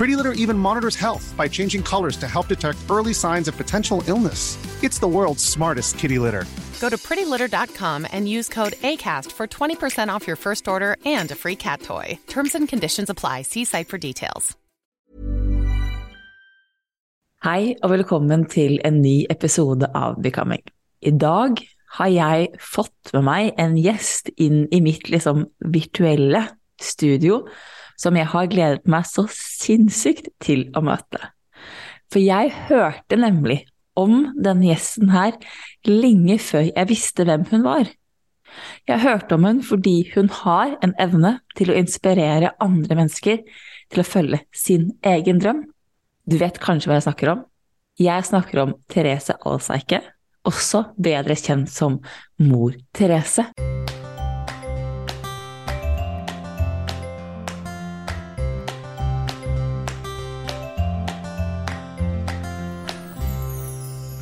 Pretty Litter even monitors health by changing colors to help detect early signs of potential illness. It's the world's smartest kitty litter. Go to prettylitter.com and use code ACAST for 20% off your first order and a free cat toy. Terms and conditions apply. See site for details. Hei og velkommen til en ny episode av Becoming. I dag har jeg fått med meg en gjest inn i mitt liksom virtuelle studio som jeg har gledet meg så sinnssykt til å møte. For jeg hørte nemlig om denne gjesten her lenge før jeg visste hvem hun var. Jeg hørte om hun fordi hun har en evne til å inspirere andre mennesker til å følge sin egen drøm. Du vet kanskje hva jeg snakker om? Jeg snakker om Therese Alseike, også bedre kjent som Mor Therese.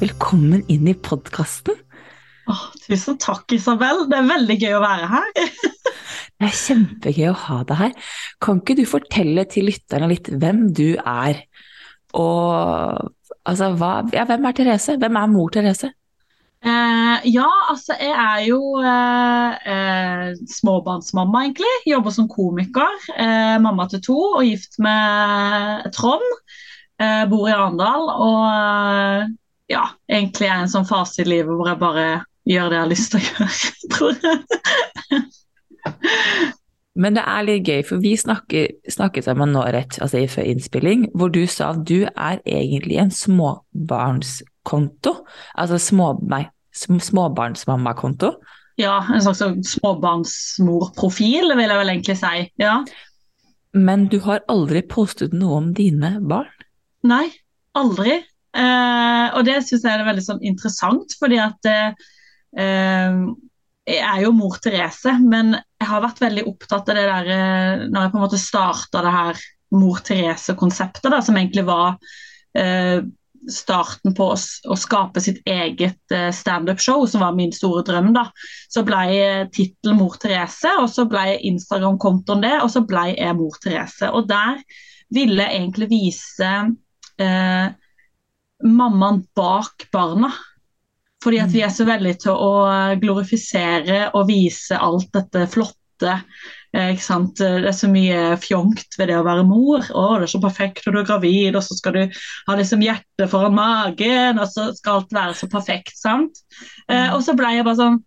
Velkommen inn i podkasten. Tusen takk, Isabel. Det er veldig gøy å være her. Det er kjempegøy å ha deg her. Kan ikke du fortelle til lytterne litt hvem du er? Og altså, hva, ja, hvem er Therese? Hvem er mor Therese? Eh, ja, altså jeg er jo eh, eh, småbarnsmamma, egentlig. Jobber som komiker. Eh, mamma til to og gift med Trond. Eh, bor i Arendal. Og ja, egentlig er en sånn fase i livet hvor jeg bare gjør det jeg har lyst til å gjøre, tror jeg. Men det er litt gøy, for vi snakker, snakket sammen nå rett altså i før innspilling, hvor du sa at du er egentlig en småbarnskonto. Altså små, småbarnsmammakonto. Ja, en slags sånn småbarnsmorprofil, vil jeg vel egentlig si. Ja. Men du har aldri postet noe om dine barn. Nei, aldri. Eh, og det syns jeg er veldig sånn interessant, fordi at eh, eh, jeg er jo mor Therese, men jeg har vært veldig opptatt av det der eh, når jeg på en måte starta det her mor Therese-konseptet, som egentlig var eh, starten på å, å skape sitt eget eh, standup-show, som var min store drøm. da, Så ble tittelen Mor Therese, og så ble Instagram-kontoen det, og så ble jeg Mor Therese. Og der ville jeg egentlig vise eh, mammaen bak barna. Fordi at vi er så veldig til å glorifisere og vise alt dette flotte. Eh, ikke sant? Det er så mye fjongt ved det å være mor. Å, det er så perfekt når du er gravid, og så skal du ha liksom hjertet foran magen, og så skal alt være så perfekt. sant? Eh, og så ble jeg bare sånn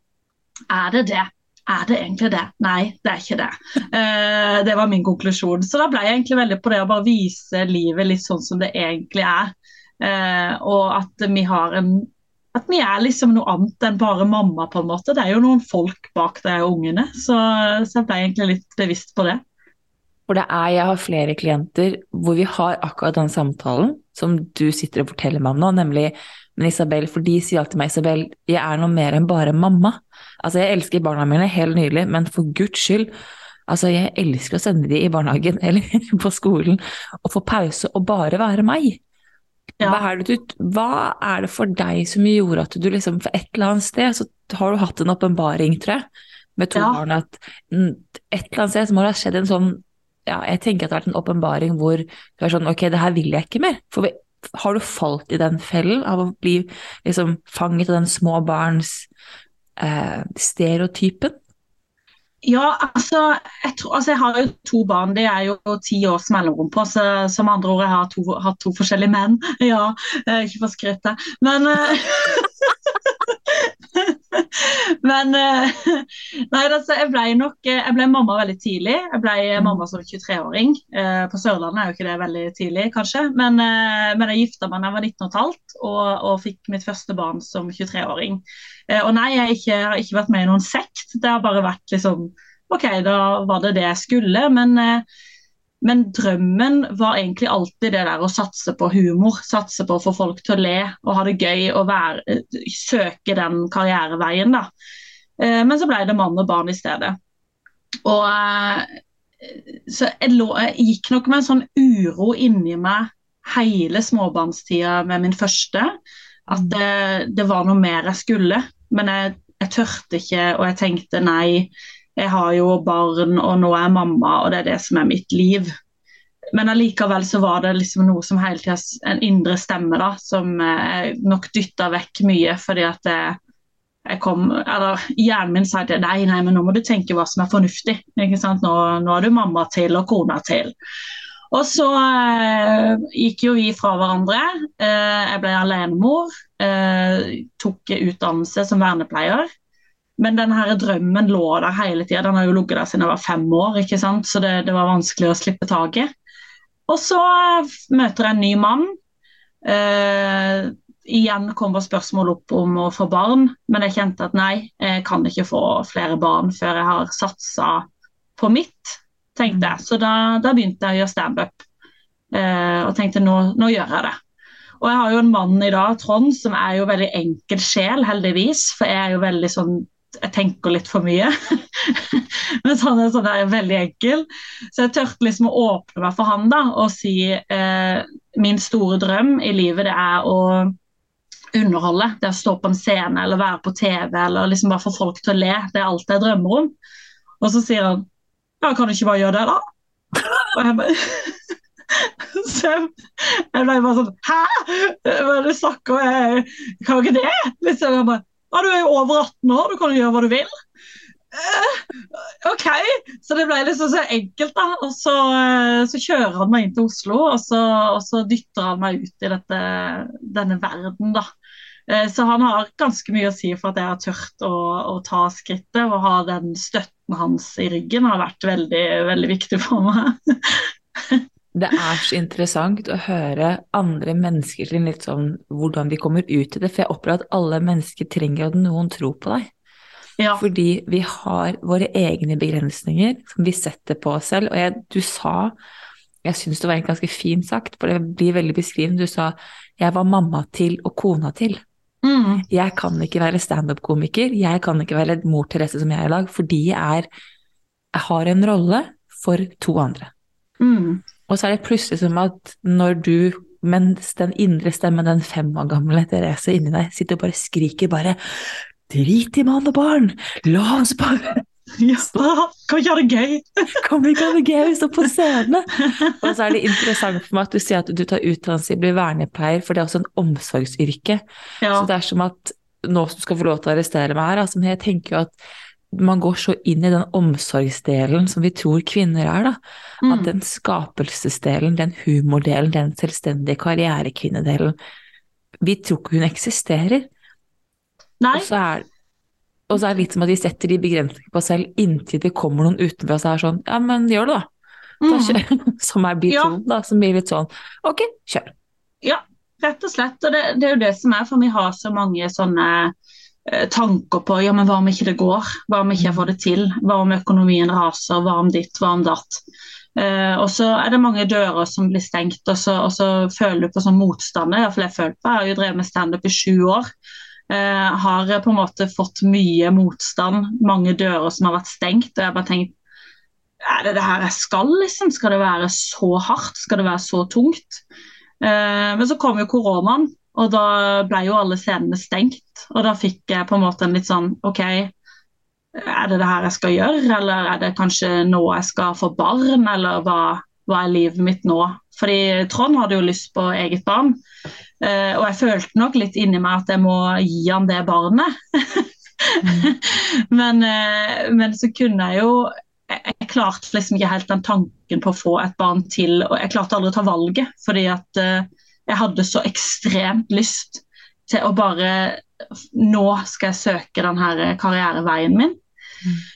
Er det det? Er det egentlig det? Nei, det er ikke det. Eh, det var min konklusjon. Så da ble jeg egentlig veldig på det å bare vise livet litt sånn som det egentlig er. Eh, og at vi har en At vi er liksom noe annet enn bare mamma, på en måte. Det er jo noen folk bak de ungene. Så, så jeg ble egentlig litt bevisst på det. For det er, jeg har flere klienter hvor vi har akkurat den samtalen som du sitter og forteller meg om nå, nemlig men Isabel, for de sier alltid meg, Isabel, jeg er noe mer enn bare mamma. Altså, jeg elsker barna mine helt nylig, men for guds skyld, altså, jeg elsker å sende de i barnehagen eller på skolen og få pause og bare være meg. Ja. Hva, er du, hva er det for deg som gjorde at du liksom, for et eller annet sted, så har du hatt en åpenbaring, tror jeg, med to Ja. barn, at et eller annet sted så må det ha skjedd en sånn ja, jeg tenker at det har vært en åpenbaring hvor du er sånn ok, det her vil jeg ikke mer. For har du falt i den fellen av å bli liksom fanget av den små barns eh, stereotypen? Ja, altså jeg, tror, altså jeg, har jo to barn. Det er jo ti års mellomrom på. Så som andre ord, jeg har to, hatt to forskjellige menn. Ja, ikke for skryte. Men eh, Men eh, nei, altså, jeg ble nok jeg ble mamma veldig tidlig. Jeg ble mm. mamma som 23-åring. Eh, på Sørlandet er jo ikke det veldig tidlig, kanskje. Men, men jeg gifta meg da jeg var 19 15 og, og fikk mitt første barn som 23-åring. Eh, og nei, jeg ikke, har ikke, vært med i noen sekt. Det har bare vært liksom OK, da var det det jeg skulle. Men, eh, men drømmen var egentlig alltid det der å satse på humor. Satse på å få folk til å le og ha det gøy og være, eh, søke den karriereveien, da. Men så ble det mann og barn i stedet. Og så jeg, lå, jeg gikk nok med en sånn uro inni meg hele småbarnstida med min første. At det, det, var noe mer jeg skulle. Men jeg, jeg tørte ikke, og jeg tenkte nei, jeg har jo barn, og nå er jeg mamma, og det er det som er mitt liv. Men allikevel så var det liksom noe som hele tida En indre stemme da, som jeg nok dytta vekk mye, fordi at jeg, jeg kom Eller hjernen min sa at nei, nei, men nå må du tenke hva som er fornuftig. ikke sant? Nå, nå er du mamma til og kona til. Og så eh, gikk jo vi fra hverandre. Eh, jeg ble alenemor. Eh, tok utdannelse som vernepleier. Men denne drømmen lå der hele tida. Den har jo ligget der siden jeg var fem år, ikke sant? så det, det var vanskelig å slippe taket. Og så møter jeg en ny mann. Eh, igjen kommer spørsmål opp om å få barn, men jeg kjente at nei, jeg kan ikke få flere barn før jeg har satsa på mitt tenkte jeg. Så da, da begynte jeg å gjøre standup. Eh, og tenkte nå, nå, gjør jeg det. Og jeg har jo en mann i dag, Trond, som er jo veldig enkel sjel, heldigvis. For jeg er jo veldig sånn jeg tenker litt for mye. Mens han er sånn der, veldig enkel. Så jeg tørte liksom å åpne meg for han da, og si eh, min store drøm i livet det er å underholde. Det er å stå på en scene eller være på TV eller liksom bare få folk til å le. Det er alt jeg drømmer om. Og så sier han ja, kan du ikke bare gjøre det, da? Og jeg bare Så jeg, jeg ble bare sånn Hæ? Hva er det du snakker om? Jeg kan jo ikke det? Liksom, jeg bare, ja, du er jo over 18 år, du kan jo gjøre hva du vil. Uh, OK. Så det ble liksom så enkelt, da. Og så, uh, så kjører han meg inn til Oslo, og så, og så dytter han meg ut i dette, denne verden, da. Uh, så han har ganske mye å si for at jeg har tørt å, å ta skrittet og ha den støtten hans i ryggen har vært veldig, veldig viktig for meg. det er så interessant å høre andre mennesker til litt sånn hvordan de kommer ut i det, for jeg opplever at alle mennesker trenger at noen tror på deg. Ja. Fordi vi har våre egne begrensninger som vi setter på oss selv. Og jeg, du sa, jeg syns det var en ganske fint sagt, for det blir veldig beskrivende, du sa jeg var mamma til og kona til. Mm. Jeg kan ikke være standup-komiker, jeg kan ikke være mor Therese som jeg er i dag, fordi jeg, er, jeg har en rolle for to andre. Mm. Og så er det plutselig som at når du, mens den indre stemmen, den fem år gamle Therese inni deg, sitter og bare skriker bare Drit i mann og barn! La oss bare ja, kan vi ha det gøy? kan vi ikke ha det gøy vi står på scenen? Og så er det interessant for meg at du sier at du tar utdannelse i å bli vernepleier, for det er også en omsorgsyrke. Ja. Så det er som at nå som du skal få lov til å arrestere meg her, altså, jeg tenker jo at man går så inn i den omsorgsdelen som vi tror kvinner er, da. Mm. At den skapelsesdelen, den humordelen, den selvstendige karrierekvinnedelen Vi tror ikke hun eksisterer. Nei. Og så er og så er det litt som at vi setter de begrensningene på oss selv inntil det kommer noen utenfra og så er sånn Ja, men gjør det, da. da mm. som er bit ja. da. Som blir litt sånn Ok, kjør. Ja, rett og slett. Og det, det, er jo det som er, for vi har så mange sånne eh, tanker på ja, men hva om ikke det går? Hva om ikke jeg får det til? Hva om økonomien raser? Hva om ditt? Hva om datt? Eh, og så er det mange dører som blir stengt, og så, og så føler du på sånn motstand. Iallfall jeg føler på. Jeg har jo drevet med standup i sju år. Eh, har på en måte fått mye motstand, mange dører som har vært stengt. og jeg har bare tenkt er det det her jeg skal, liksom? Skal det være så hardt? Skal det være så tungt? Eh, men så kom jo koronaen, og da ble jo alle scenene stengt. Og da fikk jeg på en måte en litt sånn OK, er det det her jeg skal gjøre, eller er det kanskje nå jeg skal få barn, eller hva, hva er livet mitt nå? Fordi Trond hadde jo lyst på eget barn, og jeg følte nok litt inni meg at jeg må gi han det barnet. men, uh, men, så kunne jeg jo jeg, klarte liksom ikke helt den tanken på å få et barn til, og jeg klarte aldri å ta valget, fordi at uh, jeg hadde så ekstremt lyst til å bare Nå skal jeg søke den her karriereveien min.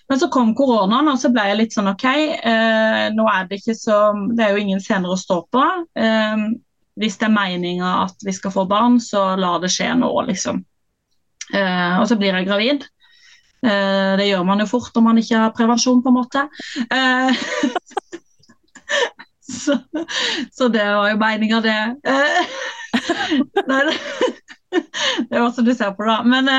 Men så kom koronaen, og så ble jeg litt sånn OK, eh, nå er det ikke så Det er jo ingen scener å stå på. Eh, hvis det er meninga at vi skal få barn, så la det skje nå, liksom. Eh, og så blir jeg gravid. Eh, det gjør man jo fort når man ikke har prevensjon, på en måte. Eh, så, så, det var jo meninga, det. Eh, det, er også du ser på, da. Men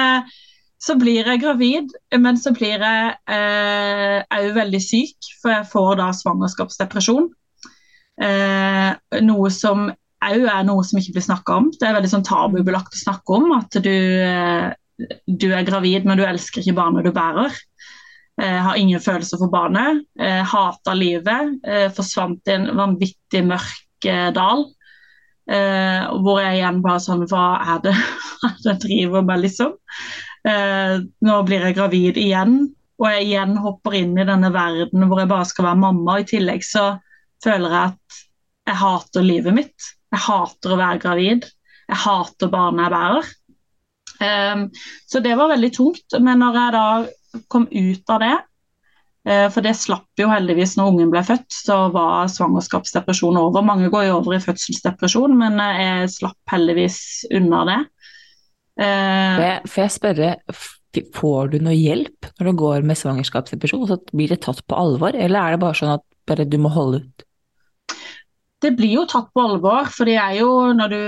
så blir jeg gravid, men så blir jeg òg eh, veldig syk, for jeg får da svangerskapsdepresjon. Eh, noe som òg er noe som ikke blir snakka om. Det er veldig sånn tabubelagt å snakke om at du, eh, du, er gravid, men du elsker ikke barnet du bærer. Eh, har ingen følelser for barnet. Eh, hater livet. Eh, forsvant i en vanvittig mørk dal. hvor jeg igjen bare sånn Hva er det jeg driver med, liksom? Eh, nå blir jeg gravid igjen, og jeg igjen hopper inn i denne verden hvor jeg bare skal være mamma. I tillegg så føler jeg at jeg hater livet mitt. Jeg hater å være gravid. Jeg hater barnet jeg bærer. Um, så det var veldig tungt. Men når jeg da kom ut av det, uh, for det slapp jo heldigvis når ungen ble født, så var svangerskapsdepresjon over. Mange går jo over i fødselsdepresjon, men jeg slapp heldigvis unna det. Uh, får jeg spørre, får du noe hjelp når du går med svangerskapsdepresjon? Så blir det tatt på alvor, eller er det bare sånn at bare du må holde ut? Det blir jo tatt på alvor, for det er jo når du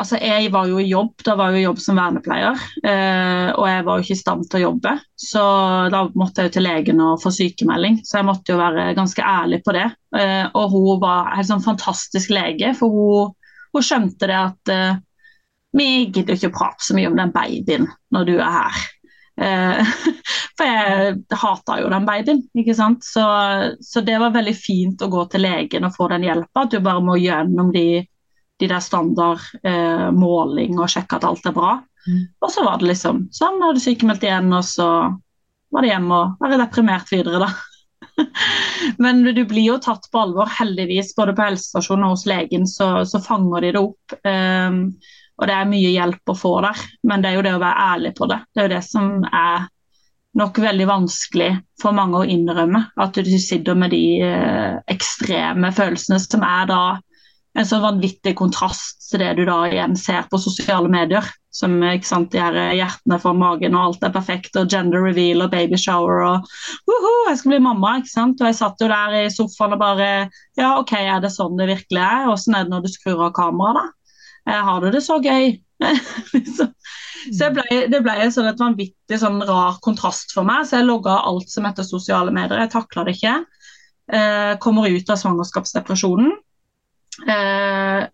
Altså, jeg var jo i jobb, da var jeg jobb som vernepleier, Eh, og jeg var jo ikke i stand til å jobbe. Så da måtte jeg jo til legen og få sykemelding, så jeg måtte jo være ganske ærlig på det. Eh, og hun var en sånn fantastisk lege, for hun, hun skjønte det at vi gidder ikke å prate så mye om den babyen når du er her. Eh, for jeg hata jo den babyen, ikke sant. Så, så, det var veldig fint å gå til legen og få den hjelpa. At du bare må gjennom de, de der standard eh, måling og sjekke at alt er bra. Mm. Og så var det liksom sånn, hadde sykemeldt igjen, og så var det hjem og være deprimert videre, da. Men du blir jo tatt på alvor, heldigvis. Både på helsestasjonen og hos legen så, så fanger de det opp. Um, og det er mye hjelp å få der, men det er jo det å være ærlig på det. Det er jo det som er nok veldig vanskelig for mange å innrømme. At du sitter med de eh, ekstreme følelsene som er da en så vanvittig kontrast til det du da igjen ser på sosiale medier. Som ikke sant, de her hjertene for magen og alt er perfekt, og gender reveal og baby shower og uhu, jeg skal bli mamma. ikke sant? Og jeg satt jo der i sofaen og bare Ja, OK, er det sånn det virkelig er? Åssen er det når du skrur av kameraet, da? Jeg har det så gøy. så ble, det ble sånn et vanvittig sånn rar kontrast for meg, så jeg logga alt som heter sosiale medier. Jeg takla det ikke. Eh, kommer ut av svangerskapsdepresjonen. Eh,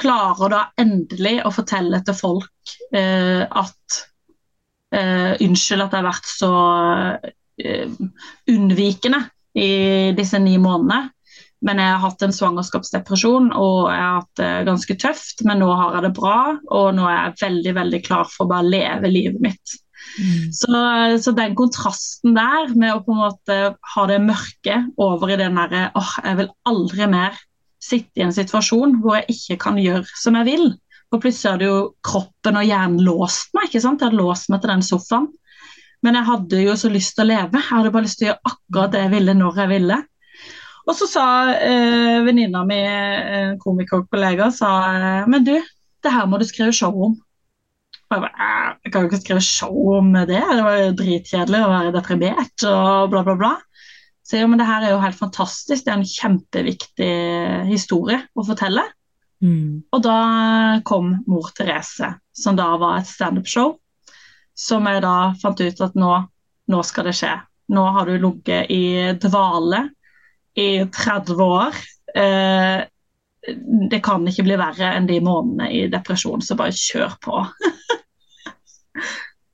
klarer da endelig å fortelle til folk eh, at eh, unnskyld at jeg har vært så eh, unnvikende i disse ni månedene. Men jeg har hatt en svangerskapsdepresjon og jeg har hatt det ganske tøft. Men nå har jeg det bra, og nå er jeg veldig veldig klar for å bare leve livet mitt. Mm. Så, så, den kontrasten der med å på en måte ha det mørke over i den derre åh, jeg vil aldri mer sitte i en situasjon hvor jeg ikke kan gjøre som jeg vil. For plutselig hadde jo kroppen og hjernen låst meg. ikke sant? Jeg hadde låst meg til den sofaen. Men jeg hadde jo så lyst til å leve. Jeg hadde bare lyst til å gjøre akkurat det jeg ville når jeg ville. Og så sa eh, venninna mi, en komikerkollega, sa men du, det her må du skrive show om. Og jeg bare Jeg kan jo ikke skrive show om det, det var jo dritkjedelig å være deprimert og bla, bla, bla. Så jo, men det her er jo helt fantastisk, det er en kjempeviktig historie å fortelle. Mm. Og da kom Mor Therese, som da var et standup-show, som jeg da fant ut at nå, nå skal det skje. Nå har du ligget i dvale i 30 år. Eh, det kan ikke bli verre enn de månedene i depresjon, så bare kjør på.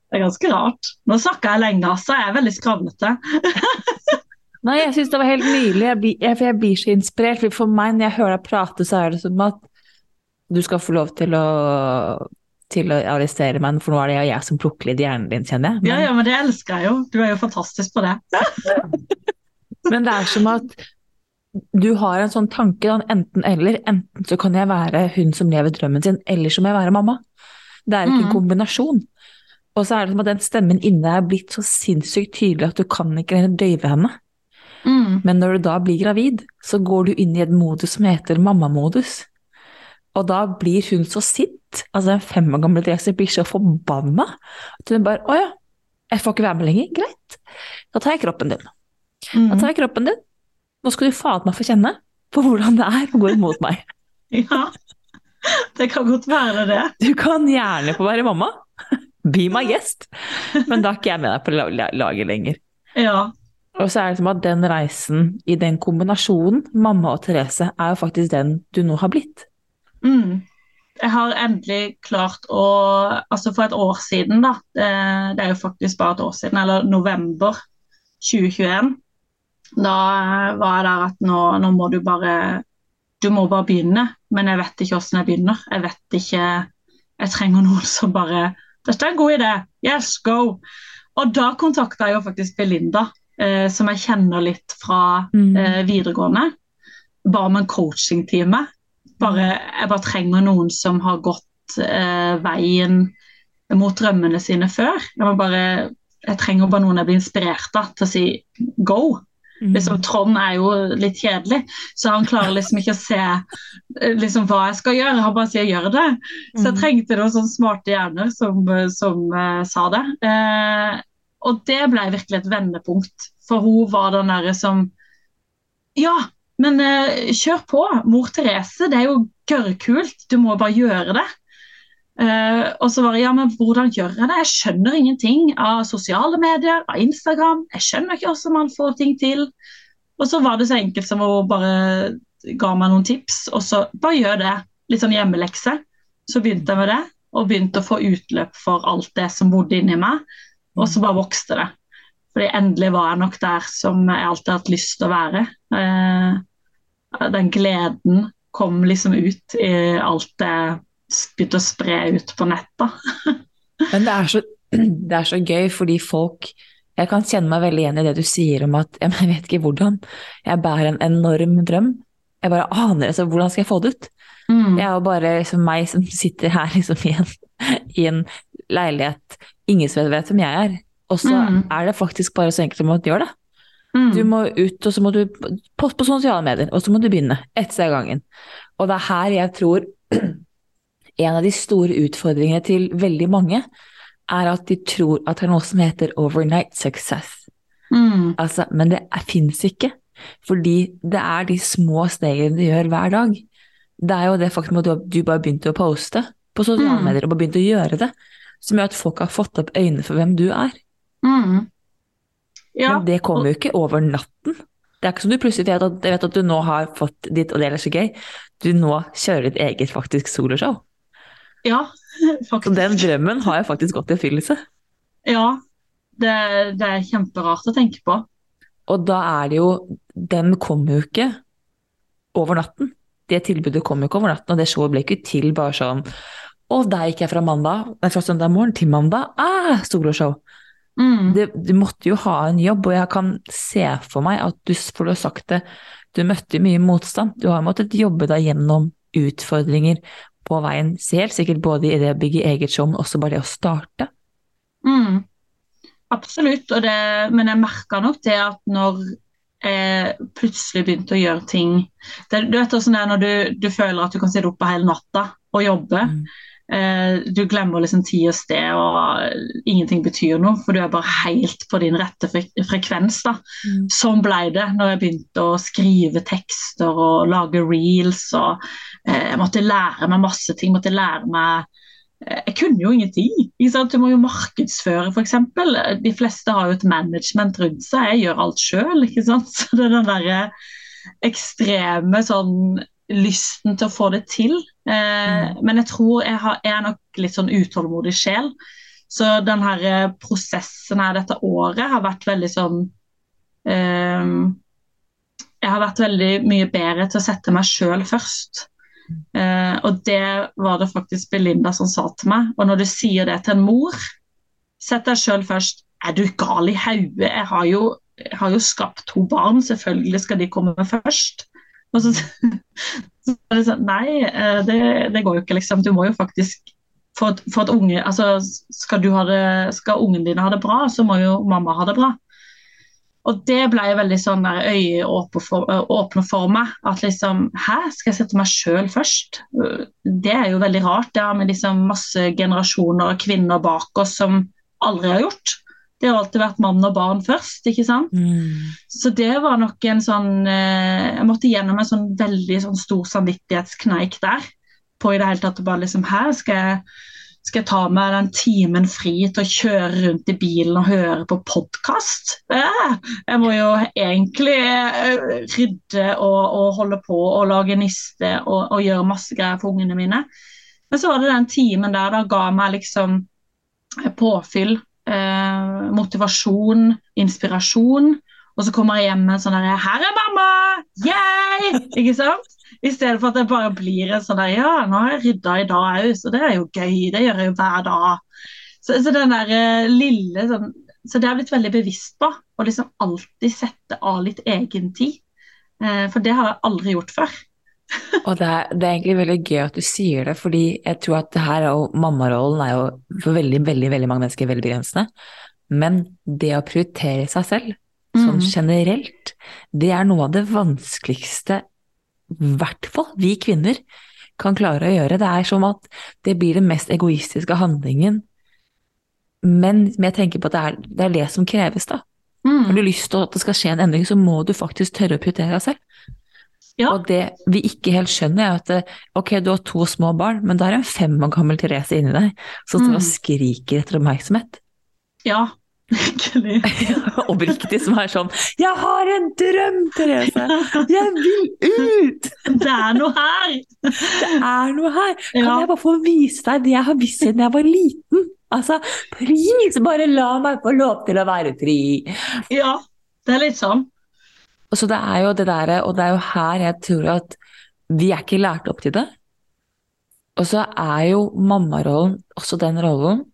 Det er ganske rart. Nå snakka jeg lenge, altså. Jeg er veldig skravlete. Nei, jeg syns det var helt nydelig. Jeg blir, jeg, jeg blir så inspirert. For, for meg, når jeg hører deg prate, så er det som at du skal få lov til å til å arrestere meg, for nå er det jeg som plukker litt hjernen din, kjenner jeg. Men, ja, ja, men det elsker jeg jo. Du er jo fantastisk på det. men det er som at du har en sånn tanke, enten-eller. Enten så kan jeg være hun som lever drømmen sin, eller så må jeg være mamma. Det er ikke mm. en kombinasjon. Og så er det som at den stemmen inne er blitt så sinnssykt tydelig at du kan ikke døyve henne. Mm. Men når du da blir gravid, så går du inn i et modus som heter mammamodus. Og da blir hun så sint, altså en fem år gammel Therese blir så forbanna at hun bare Å ja, jeg får ikke være med lenger. Greit. Da tar jeg kroppen din. Mm. Da tar jeg kroppen din. Nå skal du faen meg få kjenne på hvordan det er å gå imot meg. ja, det kan godt være det. Du kan gjerne få være mamma. Be my guest. Men da er ikke jeg med deg på laget lenger. Ja, og så er det som at den reisen i den kombinasjonen, mamma og Therese, er jo faktisk den du nå har blitt. Mm. Jeg har endelig klart å Altså for et år siden, da. Det, det, er jo faktisk bare et år siden, eller november 2021. Da var jeg der at nå, nå må du bare Du må bare begynne. Men jeg vet ikke hvordan jeg begynner. Jeg vet ikke Jeg trenger noen som bare Dette er en god idé. Yes, go! Og da kontakta jeg jo faktisk Belinda eh, som jeg kjenner litt fra mm. eh, videregående. Ba om en coachingtime. Bare, jeg bare trenger noen som har gått eh, veien mot drømmene sine før. Jeg, bare, jeg, trenger bare noen jeg blir inspirert av til å si go. Mm. Liksom, Trond er jo litt kjedelig, så han klarer liksom ikke å se eh, liksom, hva jeg skal gjøre. Han bare sier 'gjør det'. Så jeg mm. trengte noen sånne smarte hjerner som, som uh, sa det. Uh, og det ble virkelig et vendepunkt, for hun var den derre som Ja, men uh, kjør på! Mor Therese, det er jo gørrkult. Du må bare gjøre det. Uh, og så var det ja, men hvordan gjør jeg det? Jeg skjønner ingenting av sosiale medier, av Instagram. Jeg skjønner ikke hvordan man får ting til. Og så var det så enkelt som hun bare ga meg noen tips, og så bare gjør det. Litt sånn hjemmelekse. Så begynte jeg med det, og begynte å få utløp for alt det som bodde inni meg. Og så bare vokste det. Fordi endelig var jeg nok der som jeg alltid har hatt lyst til å være. Uh, den gleden kom liksom ut i alt det begynte å spre ut på nettet. Men det er, så, det er så gøy fordi folk Jeg kan kjenne meg veldig igjen i det du sier om at jeg vet ikke hvordan. Jeg bærer en enorm drøm. Jeg bare aner altså, hvordan skal jeg få det ut? Mm. Jeg er jo bare liksom, meg som sitter her liksom, i, en, i en leilighet ingen som vet hvem jeg er. Og så mm. er det faktisk bare så enkelt som å gjøre det. Mm. Du må ut, og så må du poste på sosiale medier, og så må du begynne. Ett sted av gangen. Og det er her jeg tror en av de store utfordringene til veldig mange er at de tror at det er noe som heter overnight success. Mm. Altså, men det fins ikke. Fordi det er de små stegene du gjør hver dag. Det er jo det faktum at du, du bare begynte å poste på sosiale mm. medier og bare begynte å gjøre det som gjør at folk har fått opp øynene for hvem du er. Mm. Ja. Men det kommer jo ikke over natten. Det er ikke som du plutselig vet at, vet at du nå har fått ditt, og det er så gøy, du nå kjører ditt eget faktisk soloshow. Ja, faktisk. Så den drømmen har jeg faktisk gått i oppfyllelse. Ja, det, det, er kjemperart å tenke på. Og da er det jo Den kommer jo ikke over natten. Det tilbudet kom jo ikke over natten, og det showet ble ikke til bare sånn og der gikk jeg fra mandag, fra søndag morgen til mandag. Ah, soloshow! Mm. Det, du måtte jo ha en jobb, og jeg kan se for meg at du, for du har sagt det, du møtte mye motstand. Du har måttet jobbe deg gjennom utfordringer på veien helt sikkert både i det å bygge eget show, men også bare det å starte. Mm. Absolutt, det, men jeg merka nok det at når jeg plutselig begynte å gjøre ting det, Du vet hvordan det er når du, du føler at du kan sitte oppe hele natta og jobbe. Mm. Eh, du glemmer liksom tid og sted, og ingenting betyr noe, for du er bare helt på din rette frekvens. da. Mm. Sånn ble det når jeg begynte å skrive tekster og lage reels. og eh, Jeg måtte lære meg masse ting. måtte lære meg eh, jeg kunne jo ingenting. Du må jo markedsføre, f.eks. De fleste har jo et management rundt seg. Jeg gjør alt sjøl. Så det er den derre ekstreme sånn lysten til å få det til. Eh, mm. Men jeg tror jeg, har, jeg, er nok litt sånn utålmodig sjel. Så den her eh, prosessen her dette året har vært veldig sånn eh, Jeg har vært veldig mye bedre til å sette meg sjøl først. Eh, og det var det faktisk Belinda som sa til meg. Og når du sier det til en mor, sett deg sjøl først. Er du gal i hodet? Jeg, har jo, jeg har jo skapt to barn, selvfølgelig skal de komme først. Og så, så er det sånn Nei, eh, det, det, går jo ikke, liksom. Du må jo faktisk for at, for at unge, altså, skal, det, skal ungen dine ha det bra, så må jo mamma ha det bra. Og det ble veldig sånn øyeåpne for, for meg. At liksom Hæ, skal jeg sette meg sjøl først? Det er jo veldig rart. Det har med liksom masse generasjoner av kvinner bak oss som aldri har gjort. Det har alltid vært mann og barn først, ikke sant. Mm. Så det var nok en sånn Jeg måtte gjennom en sånn veldig sånn stor samvittighetskneik der. På i det hele tatt bare liksom Her skal jeg skal jeg ta meg den timen fri til å kjøre rundt i bilen og høre på podkast? Jeg må jo egentlig eh, rydde og, og holde på og lage niste og, og, gjøre masse greier for ungene mine. Men så var det den timen der da ga meg liksom påfyll, eh, motivasjon, inspirasjon. Og så kommer jeg hjem med en sånn derre 'Her er mamma! Yay!' Ikke sant? I stedet for at det bare blir en sånn der Ja, nå har jeg rydda i dag òg, så det er jo gøy. Det gjør jeg jo hver dag. Så, så den der eh, lille sånn Så det har jeg blitt veldig bevisst på. Å liksom alltid sette av litt egen tid. Eh, for det har jeg aldri gjort før. Og det er, det er, egentlig veldig gøy at du sier det, fordi jeg tror at det her er jo mammarollen er jo for veldig, veldig, veldig mange mennesker veldig begrensende. Men det å prioritere seg selv, sånn mm. generelt, det er noe av det vanskeligste i hvert fall vi kvinner kan klare å gjøre. Det er som at det blir den mest egoistiske handlingen. Men jeg tenker på at det er det, er det som kreves, da. Mm. Har du lyst til at det skal skje en endring, så må du faktisk tørre å prioritere deg selv. Ja. Og det vi ikke helt skjønner, er at ok, du har to små barn, men da er en fem år gammel Therese inni deg som mm. skriker etter oppmerksomhet. Ja, Virkelig. Oppriktig som er sånn 'Jeg har en drøm, Therese! Jeg vil ut!' Det er noe her! Det er noe her! Kan ja. jeg bare få vise deg det jeg har visst siden jeg var liten? Altså, please, bare la meg få lov til å være fri! Ja, det er litt sånn. Og så det er jo det derre, og det er jo her jeg tror at vi er ikke lært opp til det. Og så er jo mammarollen også den rollen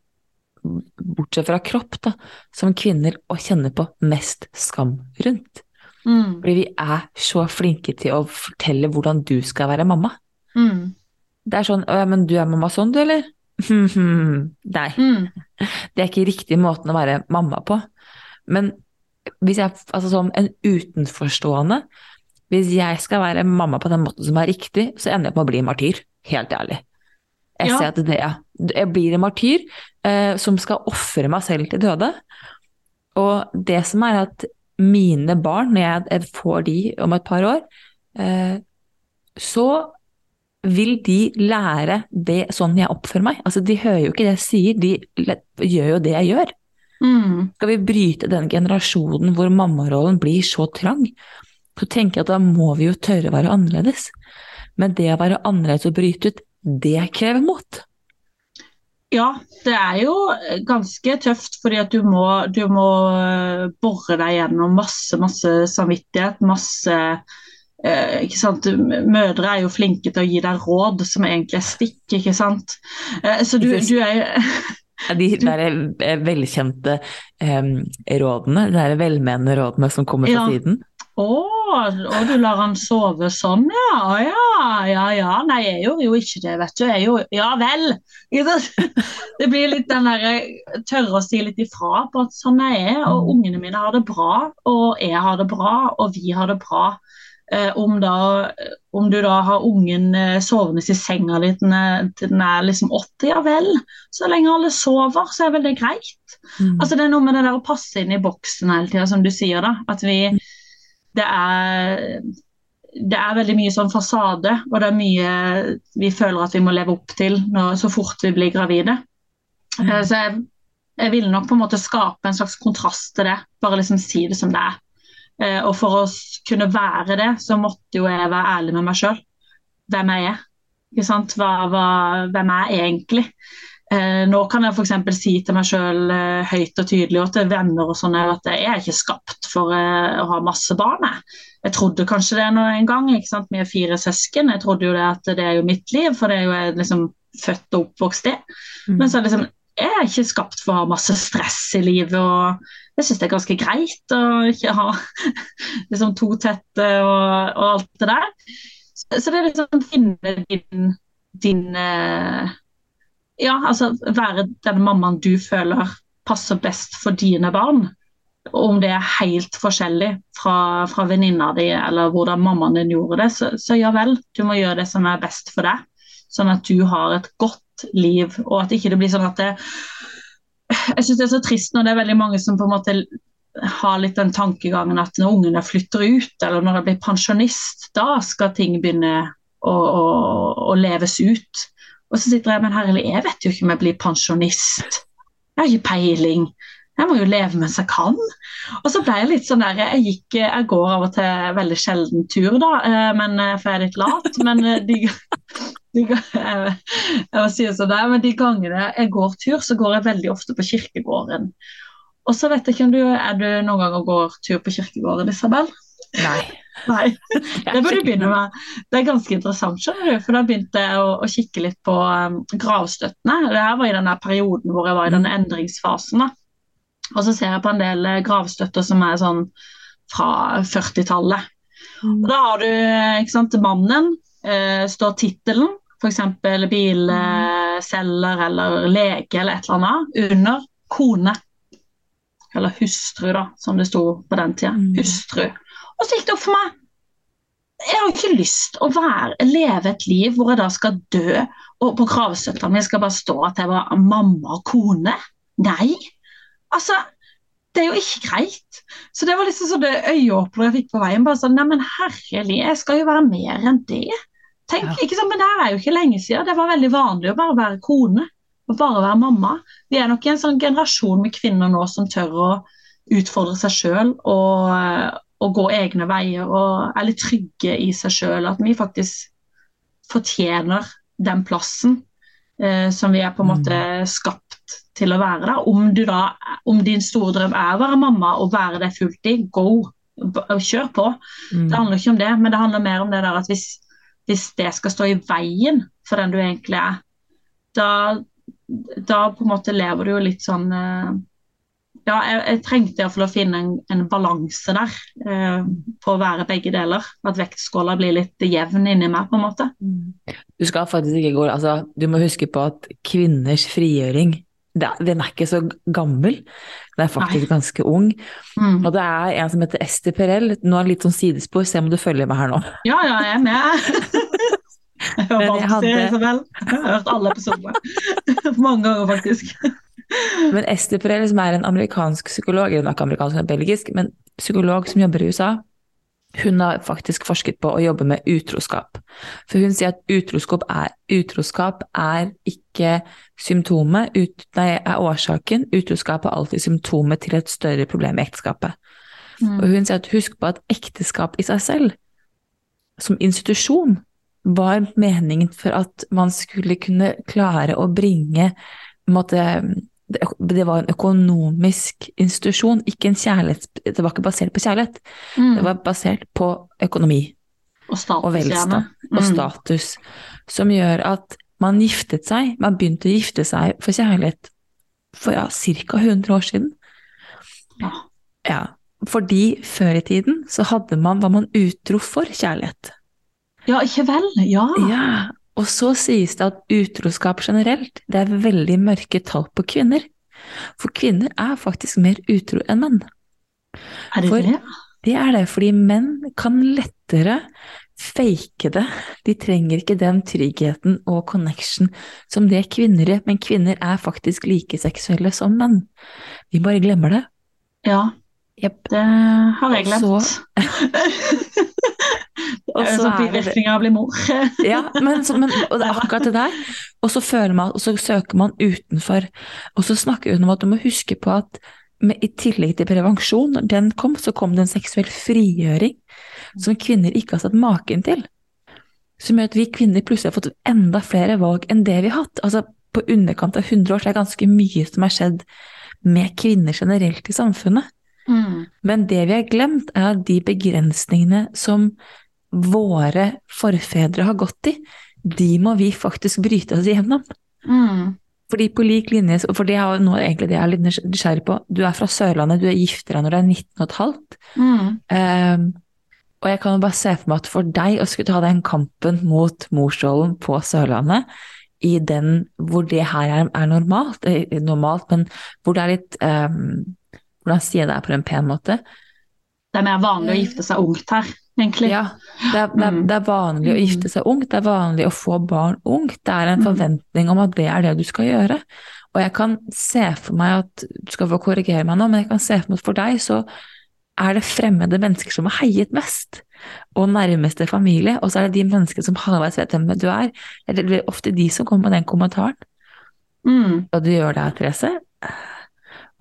bortsett fra kropp, da, som kvinner å kjenne på mest skam rundt. Mm. Fordi vi er så flinke til å fortelle hvordan du skal være mamma. Mm. Det er sånn 'Å ja, men du er mamma sånn, du, eller?' Nei. Mm. Det er ikke riktig måten å være mamma på. Men hvis jeg, altså som en utenforstående, hvis jeg skal være mamma på den måten som er riktig, så ender jeg på å bli martyr. Helt ærlig. Jeg ja. ser at det, jeg blir en martyr eh, som skal ofre meg selv til døde. Og det som er at mine barn, når jeg får de om et par år, eh, så vil de lære det sånn jeg oppfører meg. Altså, de hører jo ikke det jeg sier, de gjør jo det jeg gjør. Mm. Skal vi bryte den generasjonen hvor mammarollen blir så trang, så tenker jeg at da må vi jo tørre å være annerledes. Men det å være annerledes og bryte ut, det krever mot. Ja, det er jo ganske tøft, fordi at du må, du må eh, bore deg gjennom masse, masse samvittighet, masse eh? Mødre er jo flinke til å gi deg råd som egentlig er stikk, ikke sant. Eh, så du, du er De der eh, velkjente eh, rådene, de der velmenende rådene som kommer fra ja. siden? Å, og du lar han sove sånn, ja. Å, ja, ja, ja. Nei, jeg gjorde jo ikke det, vet du. Jeg jo Ja vel. Det blir litt den derre Tørre å si litt ifra på at sånn jeg er. Og mm. ungene mine har det bra, og jeg har det bra, og vi har det bra. Eh, om, da, om, du da har ungen eh, sovende i senga litt til den er liksom åtte, ja vel. Så lenge alle sover, så er vel det greit. Mm. Altså Det er noe med det der å passe inn i boksen hele tida, som du sier. da, At vi mm det er, det er veldig mye sånn fasade, og det er mye vi føler at vi må leve opp til når, så fort vi blir gravide. Mm. Eh, så jeg, jeg ville nok på en måte skape en slags kontrast til det, bare liksom si det som det er. Eh, og for å kunne være det, så måtte jo jeg være ærlig med meg sjøl. Hvem jeg er. Ikke sant? Hva, hva, hvem er jeg egentlig? Eh, nå kan jeg f.eks. si til meg sjøl eh, høyt og tydelig og til venner og sånn at jeg er ikke skapt for eh, å ha masse barn. Jeg. jeg trodde kanskje det nå en gang. ikke sant? Vi er fire søsken. Jeg trodde jo det at det er jo mitt liv, for det er jo jeg liksom født og oppvokst i. Mm. Men så er det liksom, jeg er ikke skapt for å ha masse stress i livet. og jeg syns det er ganske greit å ikke ha liksom to tette og, og alt det der. Så, så det er liksom finne din, din eh, Ja, altså være den mammaen du føler passer best for dine barn. Om det er helt forskjellig fra, fra venninna di eller hvordan mammaen din gjorde det, så, så ja vel, du må gjøre det som er best for deg. Sånn at du har et godt liv, og at ikke det blir sånn at det jeg syns det er så trist når det er veldig mange som på en måte har litt den tankegangen at når ungene flytter ut, eller når de blir pensjonist, da skal ting begynne å, å, å leves ut. Og så sitter jeg men herlig, jeg vet jo ikke om jeg blir pensjonist. Jeg har ikke peiling. Jeg må jo leve mens jeg kan. Og så ble jeg litt sånn der Jeg, gikk, jeg går av og til veldig sjelden tur, da, men, for jeg er litt lat. Men de, de, jeg, jeg si det sånn men de gangene jeg går tur, så går jeg veldig ofte på kirkegården. Og så vet jeg ikke om du er du noen gang og går tur på kirkegården, Isabel? Nei. Nei, Det bør du begynne med. Det er ganske interessant, skjønner du. For da begynte jeg å, å kikke litt på um, gravstøttene. Det her var i denne perioden hvor jeg var i denne endringsfasen. da. Og så ser jeg på en del gravstøtter som er sånn fra 40-tallet. Og Da har du ikke sant, mannen, eh, står tittelen, f.eks. bilselger eller lege eller et eller annet, under kone. Eller hustru, da, som det sto på den tida. Hustru. Og så gikk det opp for meg. Jeg har ikke lyst å være, leve et liv hvor jeg da skal dø, og på gravstøtta mi skal bare stå at jeg var mamma og kone. Nei. Altså, det er jo ikke greit. Så det var liksom sånn det øyeåpnet jeg fikk på veien. bare sånn, Neimen herlig, jeg skal jo være mer enn det. Tenk, ikke sant, Men det er jo ikke lenge siden. Det var veldig vanlig å bare være kone. Og bare være mamma. Vi er nok i en sånn generasjon med kvinner nå som tør å utfordre seg sjøl og, og gå egne veier og er litt trygge i seg sjøl. At vi faktisk fortjener den plassen eh, som vi er på en måte skapt til å være. Da. Om, du da, om din store drøm er å være mamma og være det fulltid, go! Kjør på. Mm. Det handler ikke om det, men det handler mer om det der at hvis, hvis det skal stå i veien for den du egentlig er, da, da på en måte lever du jo litt sånn eh, Ja, jeg, jeg trengte iallfall å finne en, en balanse der eh, på å være begge deler. At vektskåla blir litt jevn inni meg, på en måte. Du skal faktisk ikke gå altså, Du må huske på at kvinners frigjøring den er ikke så gammel, den er faktisk Nei. ganske ung. Mm. Og det er en som heter Ester Perel. Nå er det litt sånn sidespor, se om du følger med her nå. Ja, ja, jeg er med. Jeg har Men det, hadde- Isabel. Jeg har hørt alle episodene. Mange ganger, faktisk. Men Ester Perel, som er en amerikansk psykolog, eller hun er ikke amerikansk, hun er belgisk, men psykolog som jobber i USA, hun har faktisk forsket på å jobbe med utroskap. For hun sier at utroskap er, utroskap er ikke symptomet, ut, nei, er årsaken. Utroskap er alltid symptomet til et større problem i ekteskapet. Mm. Og hun sier at husk på at ekteskap i seg selv, som institusjon, var meningen for at man skulle kunne klare å bringe måte, det, var en økonomisk institusjon, ikke en kjærlighets... Det var ikke basert på kjærlighet, Mm. det var basert på økonomi Og status, og velstand mm. og status, som gjør at man giftet seg, man begynte å gifte seg for kjærlighet for ja, ca. 100 år siden. Ja. Ja, fordi før i tiden så hadde man, var man utro for kjærlighet. Ja, ikke vel? Ja. Ja, og så sies det at utroskap generelt, det er veldig mørke tall på kvinner. For kvinner er faktisk mer utro enn menn. Er det For- det? Det er det fordi menn kan lettere fake det. De trenger ikke den tryggheten og connection som det kvinner gjør, men kvinner er faktisk like seksuelle som menn. Vi bare glemmer det. Ja, Jepp. det har jeg glemt. så- det Og så sånn er det- av å bli mor. Ja, men, så, men det er akkurat det der. Og så føler man, og så søker man utenfor. Og så snakker hun om at du må huske på at med, i tillegg til prevensjon, når den kom, så kom det en seksuell frigjøring som kvinner ikke har sett maken til. Som gjør at vi kvinner plutselig har fått enda flere valg enn det vi har hatt. Altså, på underkant av 100 år, så er det ganske mye som har skjedd med kvinner generelt i samfunnet. Mm. Men det vi har glemt, er at de begrensningene som våre forfedre har gått i, de må vi faktisk bryte oss igjennom. Mm. Fordi på lik linje, for det er nå egentlig det jeg er litt nysgjerrig på, du er fra Sørlandet, du er gifter deg når du er 19 15. Mm. Um, og jeg kan jo bare se for meg at for deg å skulle ta den kampen mot morsrollen på Sørlandet, i den hvor det her er, er normalt, eh, normalt, men hvor det er litt um, Hvordan sier jeg det på en pen måte? Det er mer vanlig å gifte seg ungt her, egentlig. Ja, det er, det, er, det er, vanlig å gifte seg ungt, det er vanlig å få barn ungt. Det er en forventning om at det er det du skal gjøre. Og jeg kan se for meg at Du skal få korrigere meg nå, men jeg kan se for meg at for deg så er det fremmede mennesker som har heiet mest, og nærmeste familie, og så er det de menneskene som halvveis vet hvem du er. Det blir ofte de som kommer med den kommentaren. Mm. Og du gjør det, Therese.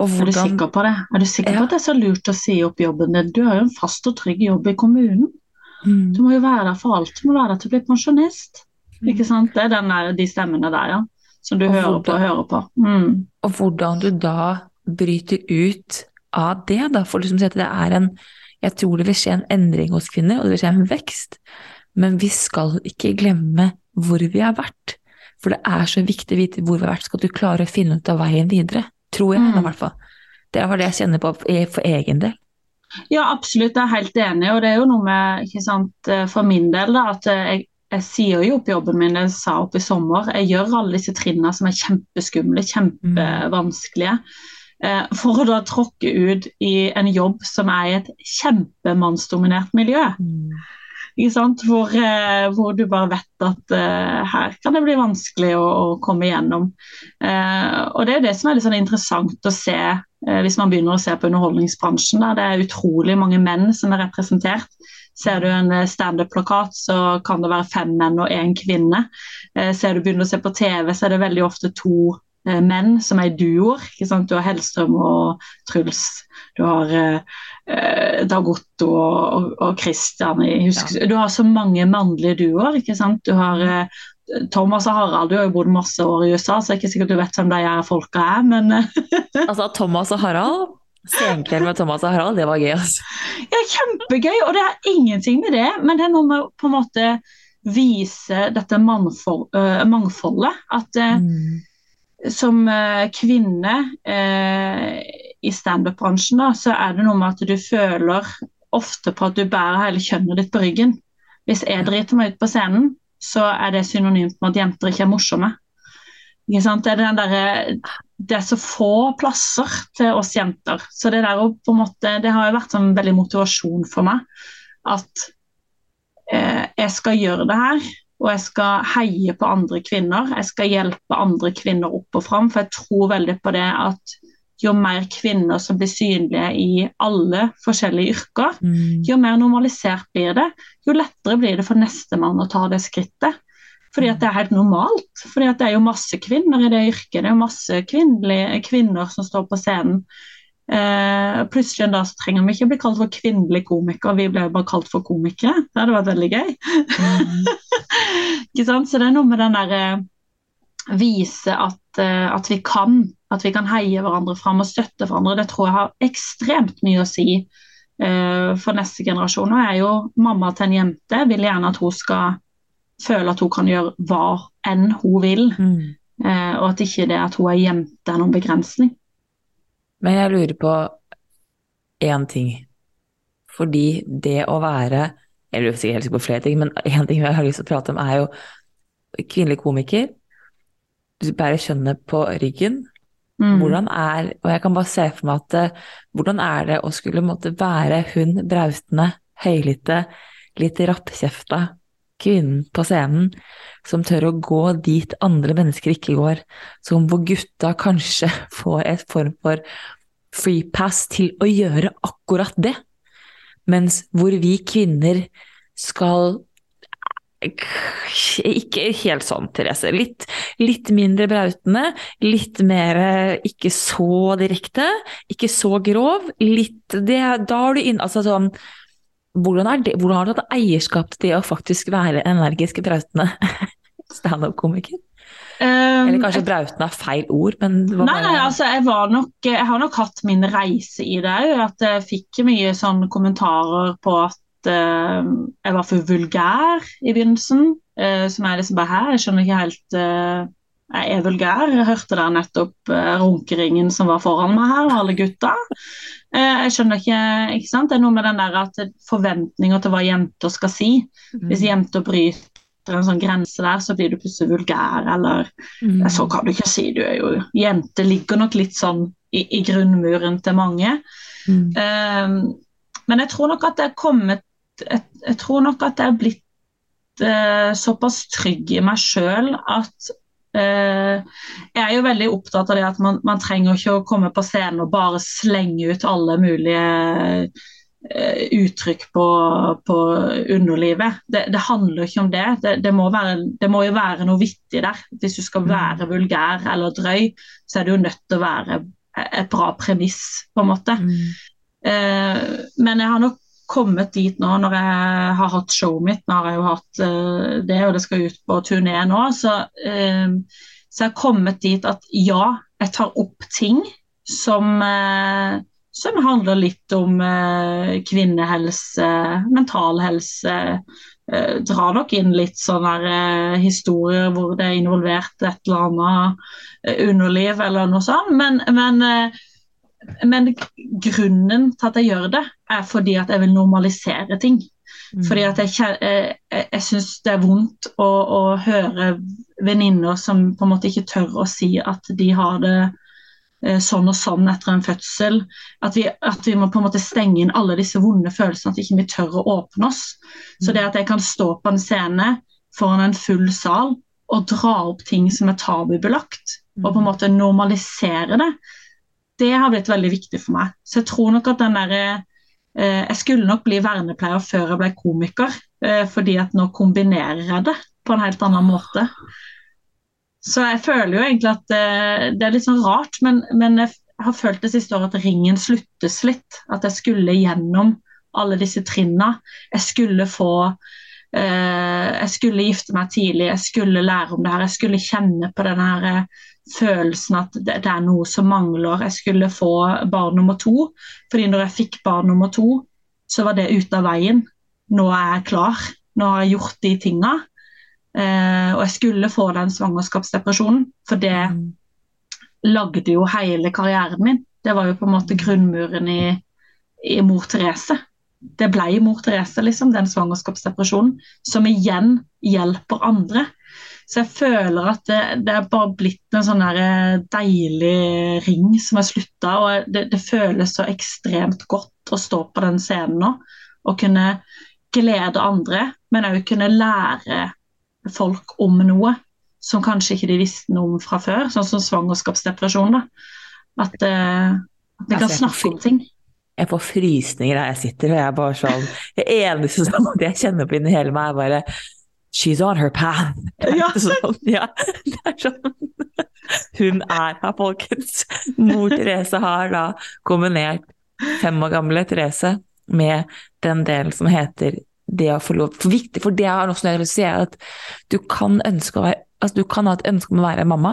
Hvordan... Er du sikker på det? Er du sikker ja. på at det er så lurt å si opp jobben din? Du har jo en fast og trygg jobb i kommunen. Mm. Du må jo være der for alt. Du må være der til å bli pensjonist. Mm. Ikke sant? Det er der, de stemmene der, ja. Som du og hører hvordan, på og hører på. Mm. Og hvordan du da bryter ut av det, da. For liksom det er en Jeg tror det vil skje en endring hos kvinner, og det vil skje en vekst. Men vi skal ikke glemme hvor vi har vært. For det er så viktig å vite hvor vi har vært, skal du klare å finne ut av veien videre. Tror jeg, mm. i hvert fall. Det er det jeg kjenner på for egen del. Ja, absolutt, jeg er helt enig. Og det er jo noe med, ikke sant, eh, for min del, da, at jeg, jeg sier jo opp jobben min, jeg sa opp i sommer. Jeg gjør alle disse trinnene som er kjempeskumle, kjempevanskelige. Eh, for å da tråkke ut i en jobb som er i et kjempemannsdominert miljø. Mm. Hvor, eh, hvor, du bare vet at uh, her kan det bli vanskelig å, å komme igjennom. Uh, og Det er det som er litt sånn interessant å se uh, hvis man begynner å se på underholdningsbransjen. Der det er utrolig mange menn som er representert. Ser du en standup-plakat, så kan det være fem menn og én kvinne. ser du begynner å se på TV, så er det veldig ofte to menn som er i duoer. Du har Hellstrøm og Truls. Du har eh, Dag Otto og, og Christian. Husker, ja. Du har så mange mannlige duoer. ikke sant? Du har eh, Thomas og Harald, du har jo bodd masse år i USA, så det er ikke sikkert du vet hvem de her folka er, men Altså Thomas og Harald? Senkveld med Thomas og Harald, det var gøy, altså. Ja, kjempegøy, og det er ingenting med det, men det er noe med på en måte vise dette mangfold, uh, mangfoldet. At uh, mm. som uh, kvinne i standup-bransjen, så er det noe med at du føler ofte på at du bærer hele kjønnet ditt på ryggen. Hvis jeg driter meg ut på scenen, så er det synonymt med at jenter ikke er morsomme. Ikke sant? Det, er der, det er så få plasser til oss jenter. Så det, måte, det har jo vært en sånn veldig motivasjon for meg. At eh, jeg skal gjøre det her, og jeg skal heie på andre kvinner. Jeg skal hjelpe andre kvinner opp og fram, for jeg tror veldig på det at jo mer kvinner som blir synlige i alle forskjellige yrker, mm. jo mer normalisert blir det. Jo lettere blir det for nestemann å ta det skrittet. Fordi at det er helt normalt. Fordi at det er jo masse kvinner i det yrket. Det er jo masse kvinner som står på scenen. Eh, plutselig en dag så trenger vi ikke bli kalt for kvinnelige komikere, vi ble bare kalt for komikere. Det hadde vært veldig gøy. Mm. ikke sant? Så det er noe med den derre eh, Vise at, uh, at vi kan at vi kan heie hverandre fram og støtte hverandre. Det tror jeg har ekstremt mye å si uh, for neste generasjon. Nå er jo mamma til en jente. Vil gjerne at hun skal føle at hun kan gjøre hva enn hun vil. Mm. Uh, og at ikke det at hun er jente er noen begrensning. Men jeg lurer på én ting. Fordi det å være Jeg lurer sikkert på flere ting, men én ting jeg har lyst til å prate om, er jo kvinnelig komiker. Du bærer kjønnet på ryggen. Mm. Hvordan er Og jeg kan bare se for meg at eh, hvordan er det å skulle måtte være hun brautende, høylytte, litt rappkjefta kvinnen på scenen som tør å gå dit andre mennesker ikke går, som hvor gutta kanskje får et form for free pass til å gjøre akkurat det, mens hvor vi kvinner skal ikke helt sånn, Therese. Litt, litt, mindre brautende, litt mer ikke så direkte, ikke så grov. Litt det, Da har du inn Altså sånn hvordan, det, hvordan, har du hatt eierskap til det å faktisk være energisk brautende standup-komiker? Um, Eller kanskje brautende er feil ord, men var Nei, nei, altså jeg var nok Jeg har nok hatt min reise i det òg. At jeg fikk mye sånn kommentarer på at eh, jeg var for vulgær i begynnelsen. Uh, som er liksom bare her, jeg skjønner ikke helt uh, Jeg er vulgær. Jeg hørte der nettopp eh, runkeringen som var foran meg her, og alle gutta. Jeg skjønner ikke Ikke sant. Det er noe med den der at forventninger til hva jenter skal si. Hvis jenter bryter en sånn grense der, så blir du plutselig vulgær, eller Mm. så kan du ikke si, du er jo Jenter ligger nok litt sånn i, i grunnmuren til mange. Mm. Men jeg tror nok at det er kommet Jeg, jeg tror nok at jeg er blitt eh, såpass trygg i meg sjøl at Uh, Jeg er jo veldig opptatt av det at man, man trenger ikke å komme på scenen og bare slenge ut alle mulige uh, uttrykk på, på underlivet. Det, det handler ikke om det. Det, det, må være, det må jo være noe vittig der. Hvis du skal være vulgær eller drøy, så er det jo nødt til å være et bra premiss, på en måte. Mm. Uh, men jeg har nok kommet dit nå når jeg har hatt showet mitt. Nå har jeg jo hatt uh, det, og det skal ut på turné nå. Så, uh, så jeg har kommet dit at ja, jeg tar opp ting som, uh, som handler litt om eh, kvinnehelse, mental helse. Drar nok inn litt sånne historier hvor det er involvert et eller annet underliv eller noe sånt. Men, men men grunnen til at jeg gjør det, er fordi at jeg vil normalisere ting. Mm. Fordi at jeg, kje- eh, jeg, jeg syns det er vondt å, å høre venninner som på en måte ikke tør å si at de har det eh, sånn og sånn etter en fødsel. At vi, at vi må på en måte stenge inn alle disse vonde følelsene, at ikke vi tør å åpne oss. Så det at jeg kan stå på en scene foran en full sal og dra opp ting som er tabubelagt, og på en måte normalisere det, det har blitt veldig viktig for meg. Så jeg tror nok at den derre eh, Jeg skulle nok bli vernepleier før jeg ble komiker, eh, fordi at nå kombinerer jeg det på en helt annen måte. Så jeg føler jo egentlig at eh, det er litt sånn rart, men, men jeg har følt det siste året at ringen sluttes litt. At jeg skulle gjennom alle disse trinna. Jeg skulle få eh, Jeg skulle gifte meg tidlig, jeg skulle lære om det her. Jeg skulle kjenne på den her eh, følelsen at det er noe som mangler. Jeg skulle få barn nummer to. Fordi når jeg fikk barn nummer to, så var det ute av veien. Nå er jeg klar. Nå har jeg gjort de tinga. Eh, og jeg skulle få den svangerskapsdepresjonen, for det lagde jo hele karrieren min. Det var jo på en måte grunnmuren i, i Mor Therese. Det ble Mor Therese, liksom, den svangerskapsdepresjonen, som igjen hjelper andre. Så jeg føler at det, det er bare blitt en sånn eh, deilig ring som er slutta. Og det, det føles så ekstremt godt å stå på den scenen nå og kunne glede andre, men òg kunne lære folk om noe som kanskje ikke de visste noe om fra før, sånn som svangerskapsdepresjon. da. At, uh, vi kan snakke om ting. Jeg får frysninger der jeg sitter, og jeg er bare sånn Det eneste som jeg kjenner på inni hele meg, er bare She's on her path. Er Ja. sånn, ja, det er sånn. Hun er her, folkens. Mor Therese har da kombinert fem år gamle Therese med den delen som heter det å få lov For viktig, for det jeg har også lyst til å si, er at du kan ønske å være Altså, du kan ha et ønske om å være mamma,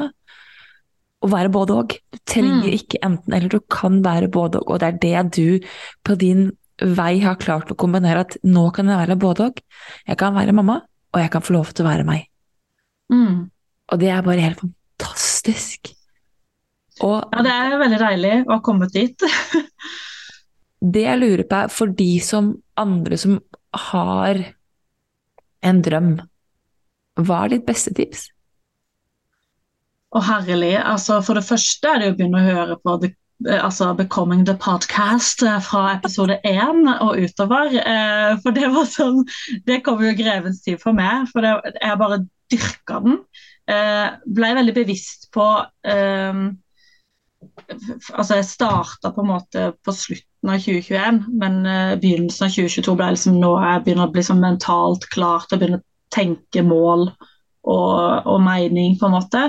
og være både og. Du trenger Mm. ikke enten eller, du kan være både og. Og det er det du på din vei har klart å kombinere, at nå kan jeg være både og. Jeg kan være mamma, og jeg kan få lov til å være meg. Mm. Og det er bare helt fantastisk. Og Ja, det er veldig deilig å ha kommet dit. det jeg lurer på, er for de som andre som har en drøm, hva er ditt beste tips? Og herlig. Altså, for det første er det å begynne å høre på the, eh, altså Becoming the Podcast eh, fra episode én og utover. Eh, for det var sånn Det kom jo grevens tid for meg, for det, jeg bare dyrka den. Eh, ble veldig bevisst på eh, Altså, jeg starta på en måte på slutten av 2021, men begynnelsen av 2022 ble liksom nå jeg begynner å bli sånn mentalt klar til å begynne å tenke mål og, og mening, på en måte.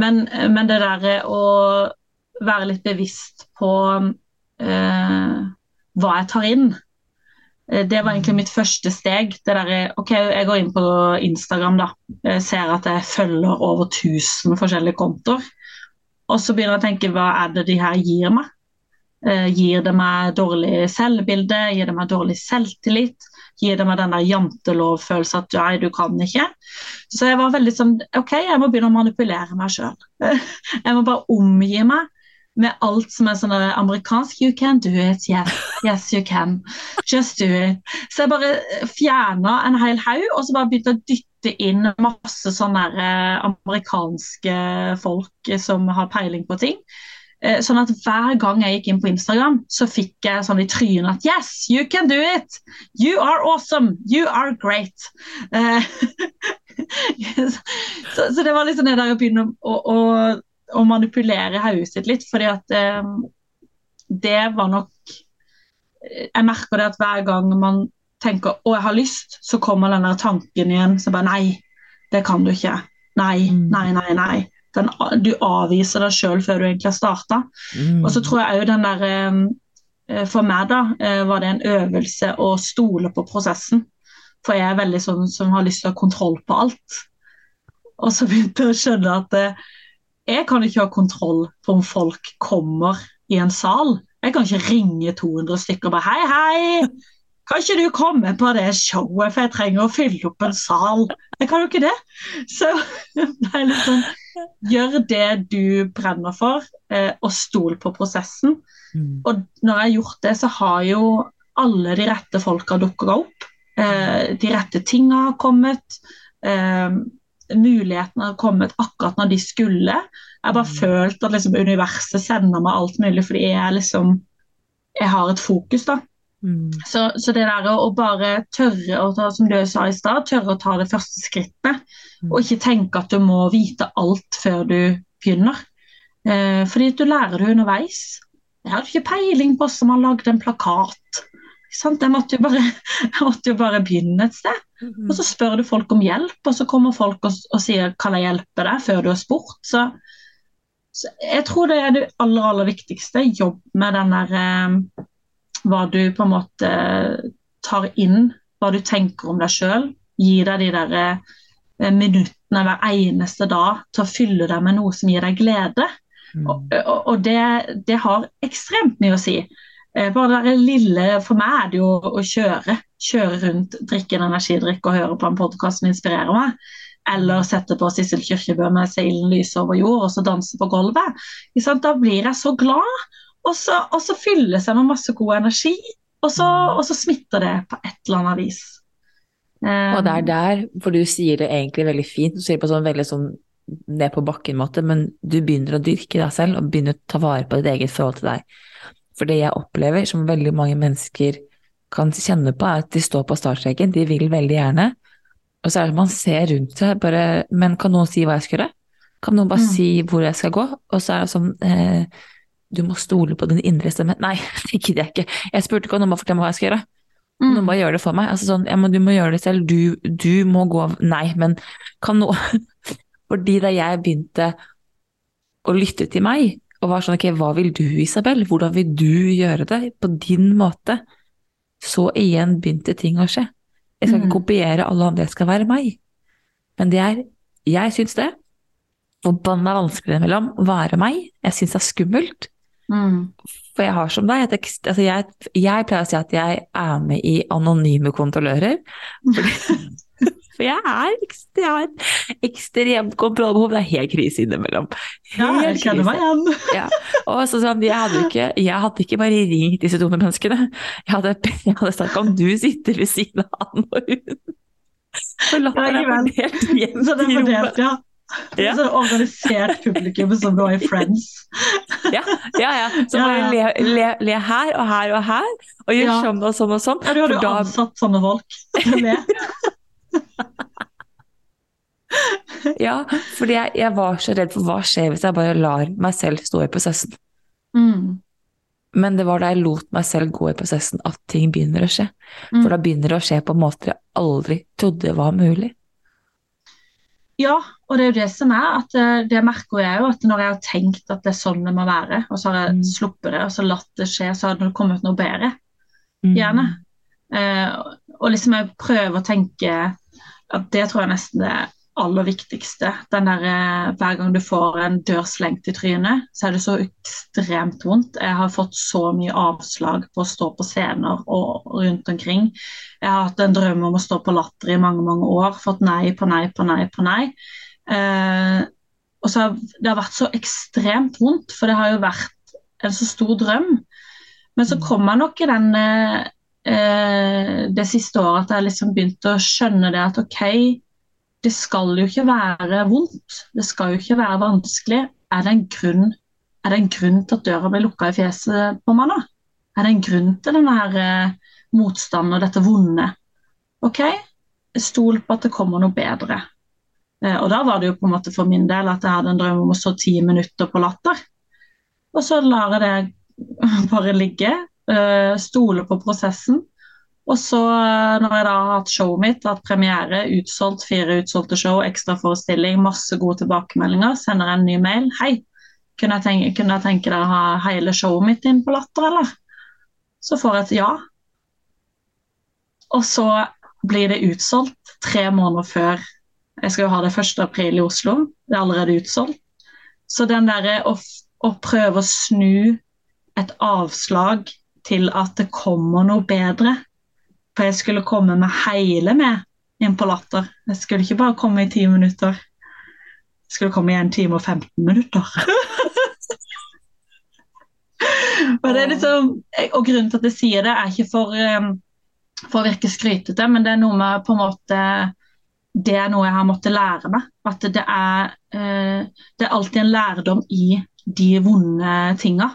Men, men det derre å være litt bevisst på eh, hva jeg tar inn. Eh, Det var egentlig mitt første steg. Det der, ok, Jeg går inn på Instagram, da. Jeg ser at jeg følger over 1000 forskjellige kontoer. Og så begynner jeg å tenke hva er det de her gir meg? Eh, Gir det meg dårlig selvbilde? Gir det meg dårlig selvtillit? Gir det med den der jantelovfølelsen at nei, du kan ikke? Så jeg var veldig sånn OK, jeg må begynne å manipulere meg sjøl. Jeg må bare omgi meg med alt som er sånn amerikansk You can do it. Yes, yes you can. Just do it. Så jeg bare fjerna en hel haug, og så bare begynte å dytte inn masse sånne eh, amerikanske folk som har peiling på ting. Eh, Sånn at hver gang jeg gikk inn på Instagram, så fikk jeg sånn i trynet at Yes, you can do it! You are awesome! You are great! Eh, så, så det var liksom det der å begynne å, å, å manipulere hodet sitt litt, fordi at eh, det var nok Jeg merker det at hver gang man tenker 'å, jeg har lyst', så kommer den der tanken igjen. Så bare 'nei, det kan du ikke'. Nei, nei, nei, nei. Den, du avviser deg sjøl før du egentlig har starta. Mm. Og så tror jeg òg den der eh, For meg, da, eh, var det en øvelse å stole på prosessen. For jeg er veldig sånn som har lyst til å ha kontroll på alt. Og så begynte jeg å skjønne at eh, jeg kan ikke ha kontroll på om folk kommer i en sal. Jeg kan ikke ringe 200 stykker og bare Hei, hei! Kan ikke du komme på det showet, for jeg trenger å fylle opp en sal? Jeg kan jo ikke det. Så det er litt sånn Gjør det du brenner for, eh, og stol på prosessen. Mm. Og når jeg har gjort det, så har jo alle de rette folka dukka opp. Eh, de rette tinga har kommet. Eh, mulighetene har kommet akkurat når de skulle. Jeg har bare følt at liksom, universet sender meg alt mulig fordi jeg liksom Jeg har et fokus, da. Mm. Så, så det der å, bare tørre å ta, som du sa i stad, tørre å ta det første skrittet, Mm. og ikke tenke at du må vite alt før du begynner. Eh, fordi du lærer det underveis. Jeg hadde ikke peiling på hvordan man lagde en plakat. Sant? Jeg, måtte jo bare, jeg måtte jo bare begynne et sted. Og så spør du folk om hjelp, og så kommer folk og, og sier 'kan jeg hjelpe deg?' før du har spurt. Så, så jeg tror det er det aller, aller viktigste. Jobb med den der eh, hva du på en måte tar inn, hva du tenker om deg sjøl. Gi deg de der eh, minuttene hver eneste dag til å fylle deg med noe som gir deg glede. Mm. Og, og, det, det har ekstremt mye å si. Eh, Bare det lille, For meg er det jo å kjøre. Kjøre rundt, drikke en energidrikk og høre på en podkast som inspirerer meg. Eller sette på Sissel Kyrkjebø med 'Seilen lyser over jord' og så danse på gulvet. Da blir jeg så glad, og så, og så fylles jeg med masse god energi. Og så, og så smitter det på et eller annet vis. Um, Og det er der, for du sier det egentlig veldig fint, du sier det på sånn veldig sånn ned på bakken-måte, men du begynner å dyrke deg selv og begynner å ta vare på ditt eget forhold til deg. For det jeg opplever, som veldig mange mennesker kan kjenne på, er at de står på startstreken, de vil veldig gjerne, og så er det at man ser rundt seg, bare Men kan noen si hva jeg skal gjøre? Kan noen bare Mm. si hvor jeg skal gå? Og så er det sånn eh, Du må stole på din indre stemme. Nei, det gidder jeg ikke. Jeg spurte ikke om noen bare fortelle meg hva jeg skal gjøre. mm, Noen bare gjør det for meg. Altså sånn, ja, men du må gjøre det selv, du, du må gå av Nei, men kan noe Fordi da jeg begynte å lytte til meg, og var sånn ok, hva vil du, Isabel? Hvordan vil du gjøre det? På din måte. Så igjen begynte ting å skje. Jeg skal ikke Mm. kopiere alle andre, jeg skal være meg. Men det er Jeg syns det. Forbanna vanskelig innimellom være meg. Jeg syns det er skummelt. Mm, For jeg har som deg et altså jeg, jeg pleier å si at jeg er med i anonyme kontrollører. Fordi, for jeg er ekstremt jeg har et ekstremt kontrollbehov. Det er helt krise innimellom. Ja, jeg Helt kjenner meg igjen. Ja. Og så sånn, jeg, hadde ikke, jeg hadde ikke bare ringt disse dumme menneskene. Jeg hadde, jeg hadde sagt om du sitter ved siden av han og hun. Så la Ja, meg vel. fordelt til er rommet. ja. Ja. Så organisert publikum som går i Friends. Ja, ja, ja. Så Ja, bare le, le, le her og her og her, og gjør Ja. sånn og sånn og sånn. Ja, du hadde jo da- ansatt sånne folk til å le. Ja, fordi jeg, jeg var så redd for hva skjer hvis jeg bare lar meg selv stå i prosessen. Mm. Men det var da jeg lot meg selv gå i prosessen at ting begynner å skje. Mm. For da begynner det å skje på måter jeg aldri trodde var mulig. Ja, og det er jo det som er at eh, det merker jeg jo at når jeg har tenkt at det er sånn det må være, og så har jeg Mm. sluppet det og så latt det skje, så har det kommet noe bedre. Mm. Gjerne. Eh, og liksom jeg prøver å tenke at det tror jeg nesten er det aller viktigste. Den der, eh, hver gang du får en dør slengt i trynet, så er det så ekstremt vondt. Jeg har fått så mye avslag på å stå på scener og rundt omkring. Jeg har hatt en drøm om å stå på Latter i mange mange år, fått nei på nei på nei på nei. Eh, og så har Det har vært så ekstremt vondt, for det har jo vært en så stor drøm. Men så kom jeg nok i den eh, eh, det siste året at jeg liksom begynte å skjønne det at OK, det skal jo ikke være vondt. Det skal jo ikke være vanskelig. Er det en grunn, det en grunn til at døra ble lukka i fjeset på meg nå? Er det en grunn til denne her, eh, motstanden og dette vonde? OK, stol på at det kommer noe bedre. Eh, og da var det jo på en måte for min del at jeg hadde en drøm om å stå ti minutter på Latter. Og så lar jeg det bare ligge. Eh, stole på prosessen. Og så, eh, når jeg da har hatt showet mitt, hatt premiere, utsolgt fire utsolgte show, ekstraforestilling, masse gode tilbakemeldinger, sender jeg en ny mail. Hei, kunne jeg tenke, kunne jeg tenke deg å ha hele showet mitt inn på Latter, eller? Så får jeg et ja. Og så blir det utsolgt tre måneder før Jeg skal jo ha det 1. april i Oslo. Det er allerede utsolgt. Så den derre å, å prøve å snu et avslag til at det kommer noe bedre. For jeg skulle komme med hele med inn på Latter. Jeg skulle ikke bare komme i ti minutter. Jeg skulle komme i en time og 15 minutter. og, liksom, og, grunnen til at jeg sier det, er ikke for, um, for å virke skrytete, men det er noe med på en måte det er noe jeg har måttet lære meg. At det er, uh, det er alltid en lærdom i de vonde tinga.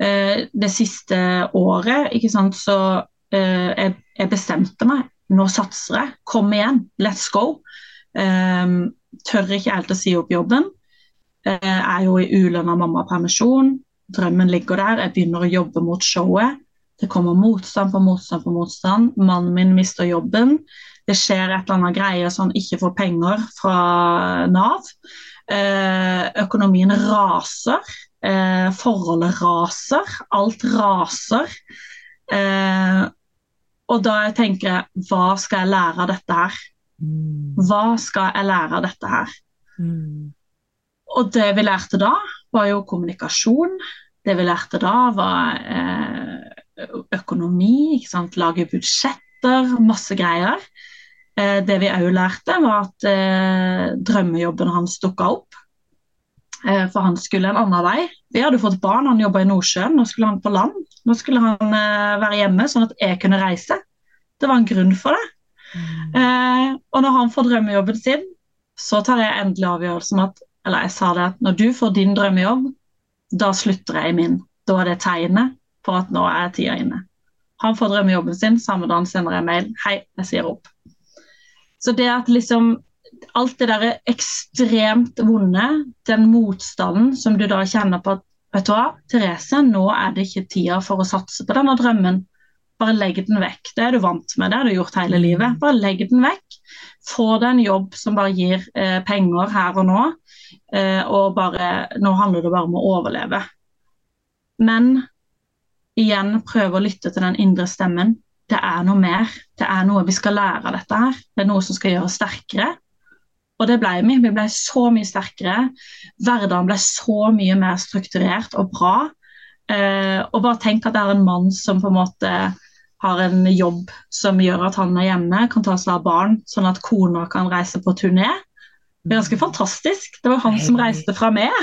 Uh, det siste året ikke sant, så jeg, jeg, bestemte meg. Nå satser jeg. Kom igjen, let's go. Um, tør ikke helt å si opp jobben. Jeg er jo i ulønna mammapermisjon. Drømmen ligger der. Jeg begynner å jobbe mot showet. Det kommer motstand på motstand på motstand. Mannen min mister jobben. Det skjer et eller annet greie så han ikke får penger fra Nav. Økonomien raser. Eh, forholdet raser. Alt raser. Eh, og da jeg tenker hva skal jeg lære av dette her? Mm. Hva skal jeg lære av dette her? Mm. Og det vi lærte da, var jo kommunikasjon. Det vi lærte da, var eh, økonomi, lage budsjetter, masse greier. Eh, det vi òg lærte, var at eh, drømmejobben hans dukka opp. Eh, for han skulle en annen vei. Vi hadde fått barn, han jobba i Nordsjøen, nå skulle han på land. Nå skulle han eh, være hjemme, sånn at jeg kunne reise. Det var en grunn for det. Mm. Eh, og når han får drømmejobben sin, så tar jeg endelig avgjørelsen at Eller jeg sa det at når du får din drømmejobb, da slutter jeg i min. Da er det tegnet på at nå er tida inne. Han får drømmejobben sin, samme dag sender jeg mail. Hei, jeg sier opp. Så det at liksom alt det der ekstremt vonde, den motstanden som du da kjenner på at Vet du hva, Therese, nå er det ikke tida for å satse på denne drømmen. Bare legg den vekk. Det er du vant med, det har du gjort hele livet. Bare legg den vekk. Få deg en jobb som bare gir eh, penger her og nå. Eh, og bare, nå handler det bare om å overleve. Men igjen prøve å lytte til den indre stemmen. Det er noe mer. Det er noe vi skal lære av dette her. Det er noe som skal gjøre oss sterkere. Og det ble vi. Vi ble så mye sterkere. Hverdagen ble så mye mer strukturert og bra. Eh, og bare tenk at det er en mann som på en måte har en jobb som gjør at han er hjemme, kan ta seg av barn, sånn at kona kan reise på turné. Det er ganske fantastisk. Det var han som reiste fra meg.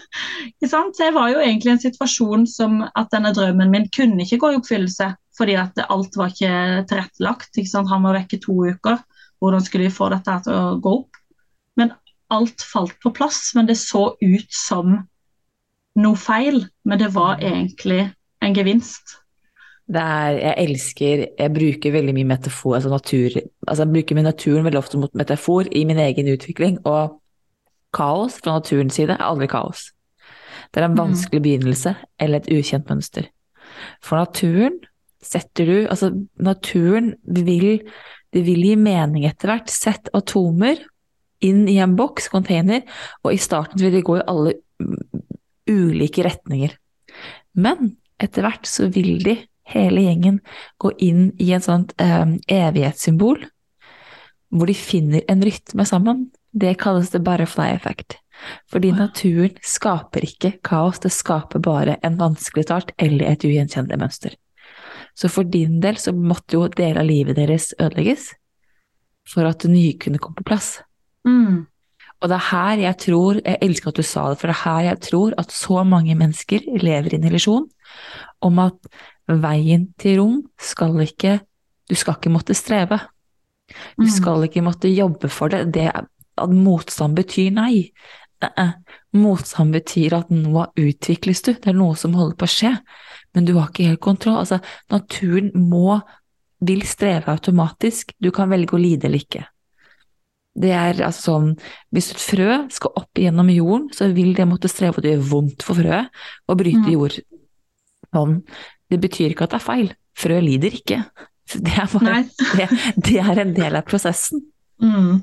så jeg var jo egentlig i en situasjon som at denne drømmen min kunne ikke gå i oppfyllelse, fordi at alt var ikke tilrettelagt. Ikke han var vekke to uker. Hvordan skulle vi få dette til å gå opp? Alt falt på plass. Men det så ut som noe feil. Men det var mm. egentlig en gevinst. Er, jeg elsker Jeg bruker veldig mye metafor, altså natur altså Jeg bruker min naturen veldig ofte mot metafor i min egen utvikling, og kaos fra naturens side er aldri kaos. Det er en mm. vanskelig begynnelse eller et ukjent mønster. For naturen setter du Altså, naturen vil, det vil gi mening etter hvert. Sett atomer inn i en boks, container, og i starten vil de gå i alle ulike retninger. Men etter hvert så vil de hele gjengen gå inn i en sånt eh, evighetssymbol, hvor de finner en rytme sammen. Det kalles the butterfly effect. Fordi naturen skaper ikke kaos, det skaper bare en vanskelig start eller et ugjenkjennelig mønster. Så for din del så måtte jo deler av livet deres ødelegges for at det nye kunne komme på plass. Mm. Og det er her jeg tror, jeg elsker at du sa det, for det er her jeg tror at så mange mennesker lever i en illusjon om at veien til rom skal ikke Du skal ikke måtte streve. Du Mm. skal ikke måtte jobbe for det. det at motstand betyr nei. Motstand betyr at nå utvikles du, det er noe som holder på å skje, men du har ikke helt kontroll. Altså, naturen må, vil streve automatisk, du kan velge å lide eller ikke. Det er altså sånn, hvis et frø skal opp gjennom jorden, så vil det måtte streve, og det gjør vondt for frøet å bryte Mm. jord. Sånn. Det betyr ikke at det er feil, frø lider ikke. Det er, bare, det, det er en del av prosessen. Mm.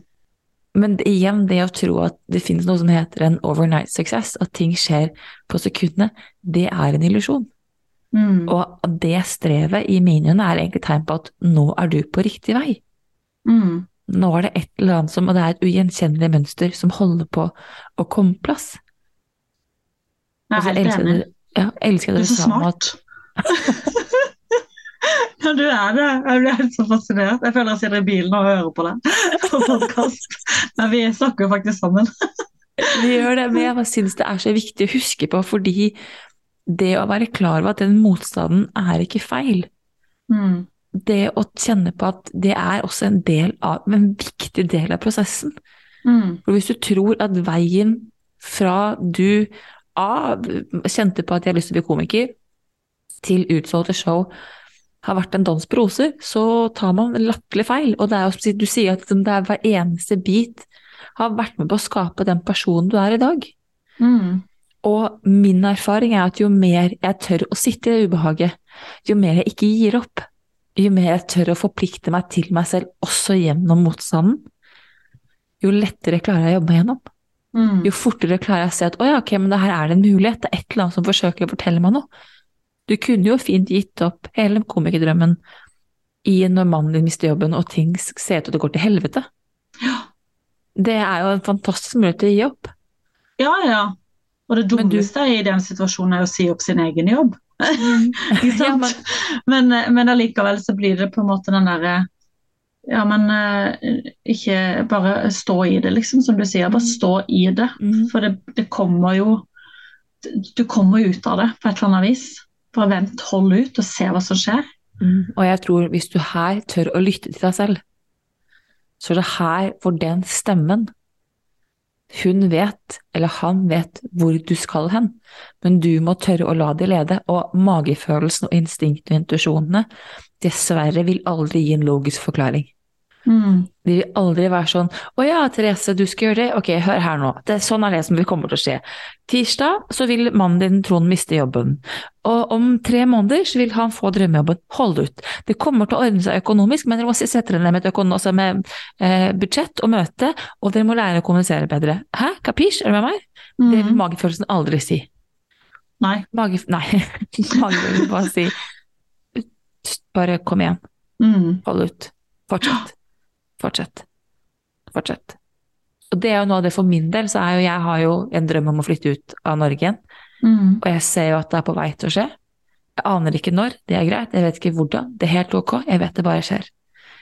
Men det- igjen, det å tro at det finnes noe som heter en overnight success, at ting skjer på sekundene, det er en illusjon. Mm. Og det strevet i mine øyne er egentlig tegn på at nå er du på riktig vei. Mm. Nå er det et eller annet som, og det er et ugjenkjennelig mønster som holder på å komme plass. Jeg er helt elsker enig. det- Ja, elsker Du er så smart. ja, du er det. Jeg blir helt så fascinert. Jeg føler jeg sitter i bilen og hører på deg på podkast. Men vi snakker jo faktisk sammen. Vi gjør det, men jeg syns det er så viktig å huske på, fordi det å være klar over at den motstanden er ikke feil, Mm. Det å kjenne på at det er også en del av, en viktig del av prosessen. Mm. For hvis du tror at veien fra du A kjente på at jeg har lyst til å bli komiker, til utsolgte show har vært en dans på roser, så tar man latterlig feil. Og det er jo som du sier at det er hver eneste bit har vært med på å skape den personen du er i dag. Mm. Og min erfaring er at jo mer jeg tør å sitte i det ubehaget, jo mer jeg ikke gir opp, jo mer jeg tør å forplikte meg til meg selv også gjennom motstanden, jo lettere klarer jeg å jobbe gjennom. Mm. Jo fortere klarer jeg å se at å ja, ok, men det her er det en mulighet, det er et eller annet som forsøker å fortelle meg noe. Du kunne jo fint gitt opp hele komikerdrømmen i når mannen din mister jobben og ting ser ut til å gå til helvete. Ja. Det er jo en fantastisk mulighet til å gi opp. ja, ja. Og det dummeste du- i den situasjonen er å si opp sin egen jobb. Ikke Ja, men- men, men allikevel så blir det på en måte den derre Ja, men eh, ikke bare stå i det, liksom, som du sier. Bare stå i det. Mm. For det, det kommer jo Du kommer jo ut av det på et eller annet vis. Bare vent, hold ut og se hva som skjer. Mm, og jeg tror hvis du her tør å lytte til deg selv, så er det her for den stemmen Hun vet, eller han vet, hvor du skal hen, men du må tørre å la det lede, og magefølelsen og instinktet og intuisjonene dessverre vil aldri gi en logisk forklaring. Mm. De vil aldri være sånn 'Å ja, Therese, du skal gjøre det? Ok, hør her nå. Det, sånn er det som vil komme til å skje. Tirsdag så vil mannen din Trond miste jobben. Og om tre måneder så vil han få drømmejobben. Hold ut. Det kommer til å ordne seg økonomisk, men dere må sette dere ned med, et økonom, altså med eh, budsjett og møte, og dere må lære å kommunisere bedre. Hæ? Kapisj? Er du med meg? Det vil Mm. magefølelsen aldri si. Nei. Mage, nei, magefølelsen bare si bare kom igjen. Mm. Hold ut. Fortsett. Fortsett. Fortsett. Og det er jo noe av det for min del, så er jo jeg har jo en drøm om å flytte ut av Norge igjen. Mm. Og jeg ser jo at det er på vei til å skje. Jeg aner ikke når, det er greit, jeg vet ikke hvordan. Det er helt ok, jeg vet det bare skjer.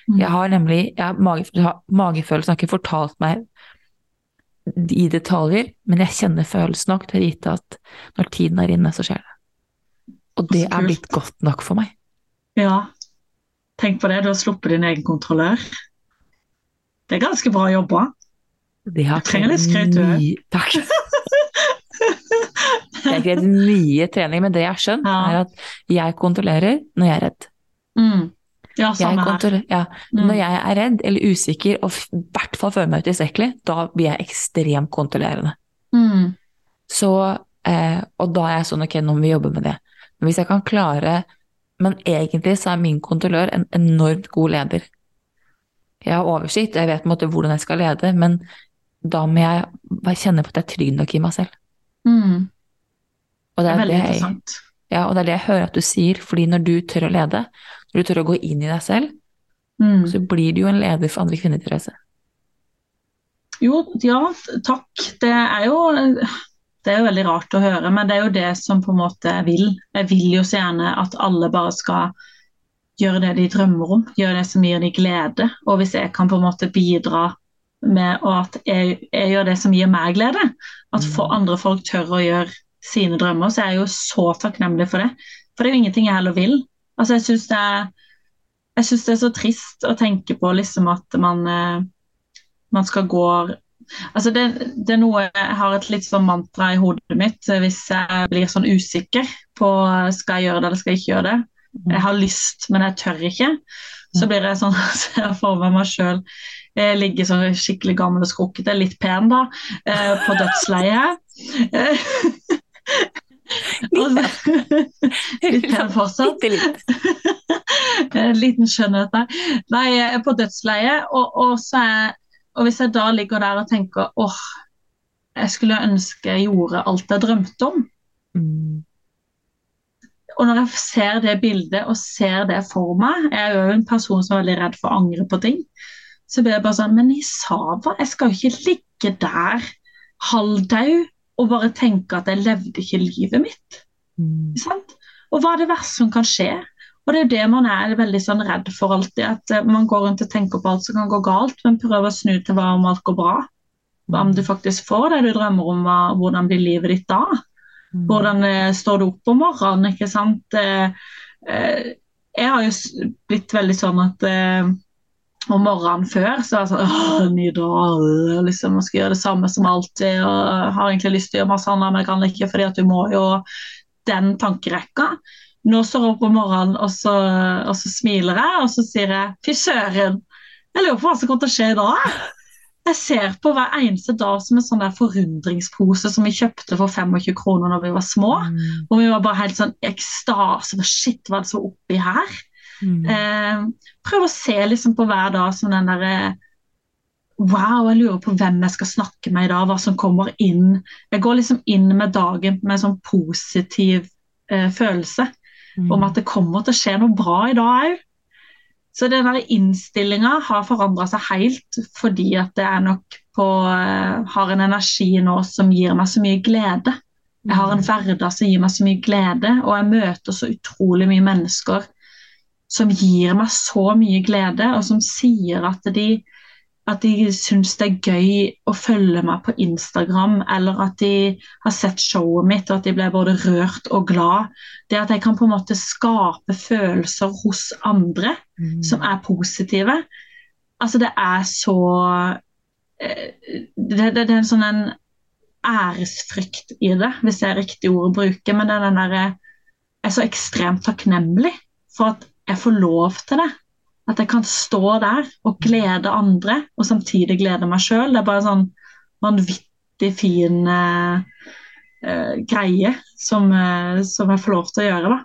Mm. Jeg har nemlig jeg har mage, Magefølelsen har ikke fortalt meg i detaljer, men jeg kjenner følelsen nok til å vite at når tiden er inne, så skjer det. Og det er blitt godt nok for meg. Ja. Tenk på det, du har sluppet din egen kontrollør. Det er ganske bra jobba. Det har trenger litt skryt, du. Takk. Det har krevd mye trening, men det jeg har skjønt, Ja. er at jeg kontrollerer når jeg er redd. Mm. Ja, Jeg ja. Mm. Når jeg er redd eller usikker og i hvert fall føler meg utilstrekkelig, da blir jeg ekstremt kontrollerende. Mm. Så, eh, og da er jeg sånn, ok, nå må vi jobbe med det. Men hvis jeg kan klare Men egentlig så er min kontrollør en enormt god leder. Jeg har oversikt, jeg vet på en måte hvordan jeg skal lede, men da må jeg bare kjenne på at jeg er trygg nok i meg selv. Mm. Og Det det er veldig det jeg, interessant. Ja, og det er det jeg hører at du sier, fordi når du tør å lede, når du tør å gå inn i deg selv, Mm. så blir du jo en leder for andre kvinner, Therese. Jo, ja, takk. Det er jo det er jo veldig rart å høre, men det er jo det som på en måte jeg vil. Jeg vil jo så gjerne at alle bare skal gjøre det de drømmer om, gjøre det som gir dem glede. Og hvis jeg kan på en måte bidra med at jeg, jeg gjør det som gir meg glede, at for andre folk tør å gjøre sine drømmer, så er jeg jo så takknemlig for det. For det er jo ingenting jeg heller vil. Altså, jeg syns det, det er så trist å tenke på liksom at man, eh, man skal gå Altså det, det er noe Jeg har et litt sånn mantra i hodet mitt eh, hvis jeg blir sånn usikker på skal jeg gjøre det eller skal jeg ikke gjøre det. Jeg har lyst, men jeg tør ikke. Så blir jeg sånn så jeg får med meg sjøl ligge så skikkelig gammel og skrukkete, litt pen, da, eh, på dødsleiet. Eh, Litt pen fortsatt. En liten skjønnhet der. Nei, jeg er på dødsleiet, og, og, så er, og hvis jeg da ligger der og tenker åh, jeg skulle ønske jeg gjorde alt jeg drømte om. Mm. Og når jeg ser det bildet og ser det for meg Jeg er jo en person som er veldig redd for å angre på ting. Så blir jeg bare sånn Men i Sava, jeg skal jo ikke ligge der halvdau og bare tenke at jeg levde ikke livet mitt. Mm. Sant? Og hva er det verste som kan skje? Og det er jo det man er veldig sånn redd for alltid. At eh, man går rundt og tenker på alt som kan gå galt, men prøver å snu til hva om alt går bra. Hva om du faktisk får det du drømmer om, hvordan blir livet ditt da? Hvordan eh, står du opp om morgenen, ikke sant? Eh, eh, jeg har jo blitt veldig sånn at om morgenen før så var jeg sånn Åh, ny dag, liksom, jeg skal gjøre det samme som alltid. og har egentlig lyst til å gjøre masse annet, men jeg kan ikke fordi at du må jo Den tankerekka. Nå står jeg opp om morgenen, og så, og så smiler jeg, og så sier jeg fy søren, jeg lurer på hva som kommer til å skje i dag. Jeg ser på hver eneste dag som en sånn der forundringspose som vi kjøpte for 25 kroner når vi var små. Mm. Og vi var bare helt sånn ekstase. Shit, hva er det som er oppi her? Mm. Eh, prøv å se liksom på hver dag som den derre Wow, jeg lurer på hvem jeg skal snakke med i dag, hva som kommer inn. Jeg går liksom inn med dagen med en sånn positiv eh, følelse Mm. om at det kommer til å skje noe bra i dag òg. Så den innstillinga har forandra seg helt fordi at det er nok på eh, Har en energi nå som gir meg så mye glede. Jeg har en hverdag som gir meg så mye glede, og jeg møter så utrolig mye mennesker som gir meg så mye glede, og som sier at de, at de syns det er gøy å følge meg på Instagram, eller at de har sett showet mitt og at de ble både rørt og glad. Det at jeg kan på en måte skape følelser hos andre Mm. som er positive. Altså, det er så eh, det, det, det er en sånn en æresfrykt i det, hvis det er riktig ord å bruke. Men det er den derre Jeg er så ekstremt takknemlig for at jeg får lov til det. At jeg kan stå der og glede andre, og samtidig glede meg sjøl. Det er bare en sånn vanvittig fin uh, greie som, uh, som jeg får lov til å gjøre.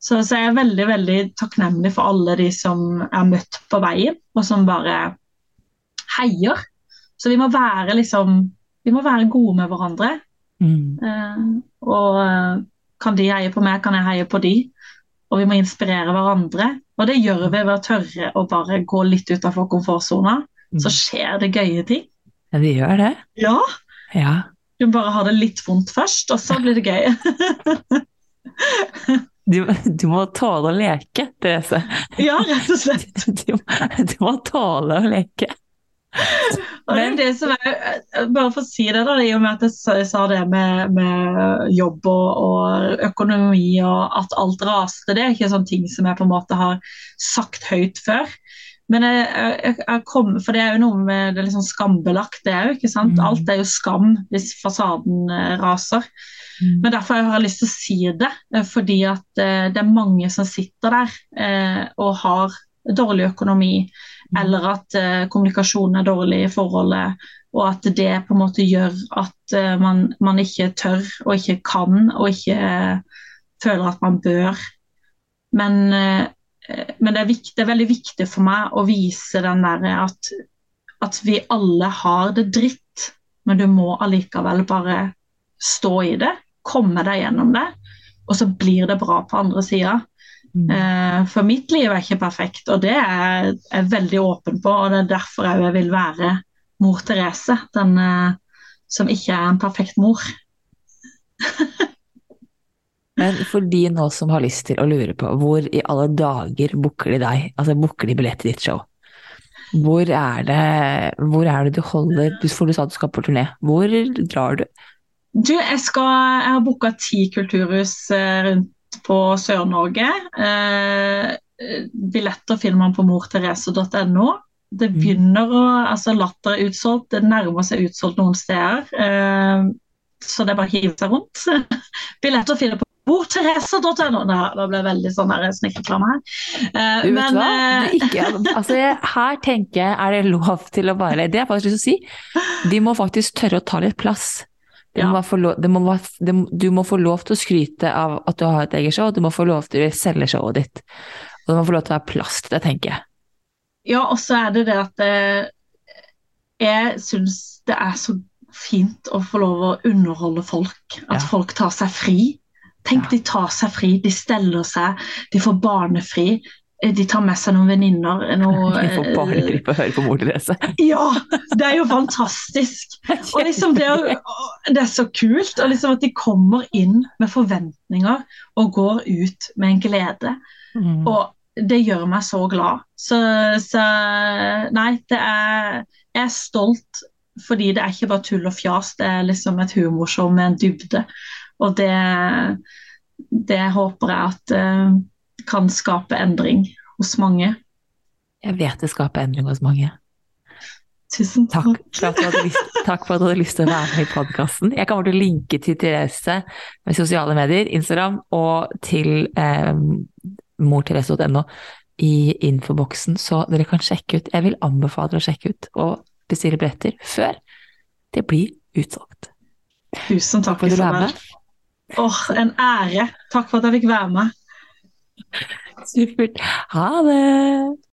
Så, så jeg er veldig veldig takknemlig for alle de som jeg har møtt på veien, og som bare heier. Så vi må være liksom Vi må være gode med hverandre. Mm. Og kan de heie på meg, kan jeg heie på de. Og vi må inspirere hverandre. Og det gjør vi ved å tørre å bare gå litt utenfor komfortsona. Så skjer det gøye ting. Ja, det gjør det. Ja, Ja. du må bare ha det litt vondt først, og så blir det gøy. Du, du må tåle å leke, Therese. ja, rett og slett. Du, du må tåle å leke. Og det som er, bare for å si det da, i og med at jeg sa- det med, med jobb og, og økonomi og at alt raste, det er ikke sånne ting som jeg på en måte har sagt høyt før. Men jeg, jeg, jeg kom, for det er jo noe med det litt sånn skambelagt, det sant? Mm. Alt er jo skam hvis fasaden raser. raser. Men derfor har jeg lyst til å si det, eh, fordi at eh, det er mange som sitter der eh, og har dårlig økonomi, eller at uh, kommunikasjonen er dårlig i forholdet, og at det på en måte gjør at uh, man, man ikke tør og ikke kan og ikke uh, føler at man bør. Men, men det, er viktig, det er veldig viktig for meg å vise den der at, at vi alle har det dritt, men du må allikevel bare stå i det, komme deg gjennom det. og så blir det bra på andre sida. Mm. Eh, for mitt liv er ikke perfekt, og det er jeg veldig åpen på. Og det er derfor jeg vil være mor Therese, den eh, som ikke er en perfekt mor. Men for de nå som har lyst til å lure på, hvor i alle dager booker de deg? Altså booker de billett til ditt show? Hvor er det, hvor er det du holder For du sa du skal på turné. Hvor drar du? Du, jeg, skal, jeg har booka ti kulturhus eh, rundt på Sør-Norge. Eh, billetter finner man på mortherese.no. Det begynner å altså Latter er utsolgt, det nærmer seg utsolgt noen steder. Eh, så det er bare å hive seg rundt. Billetter finner på mortherese.no. Da, da ble det veldig sånn snikreklame her. Eh, Du vet men, hva? eh, Det er ikke, altså, her tenker jeg, er det lov til å bare Det er faktisk lyst til å si. De må faktisk tørre å ta litt plass. Ja. må få lov, det må, det du må få lov til å skryte av at du har et eget show, du må få lov til å selge showet ditt. Og det må få lov til å være plass til det, tenker jeg. Ja, og så er det det at eh, jeg syns det er så fint å få lov å underholde folk. At Ja. folk tar seg fri. Tenk, Ja. de tar seg fri, de steller seg, de får barnefri. Eh, De tar med seg noen venninner. Noe, Vi får bare eh, klippe og høre på mor Therese. Ja! Det er jo fantastisk. Og liksom det, er, det er så kult og liksom at de kommer inn med forventninger og går ut med en glede. Mm. Og det gjør meg så glad. Så, så nei, det er Jeg er stolt fordi det er ikke bare tull og fjas, det er liksom et humorshow med en dybde. Og det, det håper jeg at eh, kan skape endring hos mange. Jeg vet det skaper endring hos mange. Tusen Takk for at du hadde lyst, takk for at du hadde lyst til å være med i podkasten. Jeg kommer til å linke til Therese med sosiale medier, Instagram, og til eh, mortherese.no i infoboksen, så dere kan sjekke ut. Jeg vil anbefale dere å sjekke ut og bestille billetter før det blir utsolgt. Tusen takk, Får du var med? Åh, en ære. Takk for at jeg fikk være med. Supert. Ha det!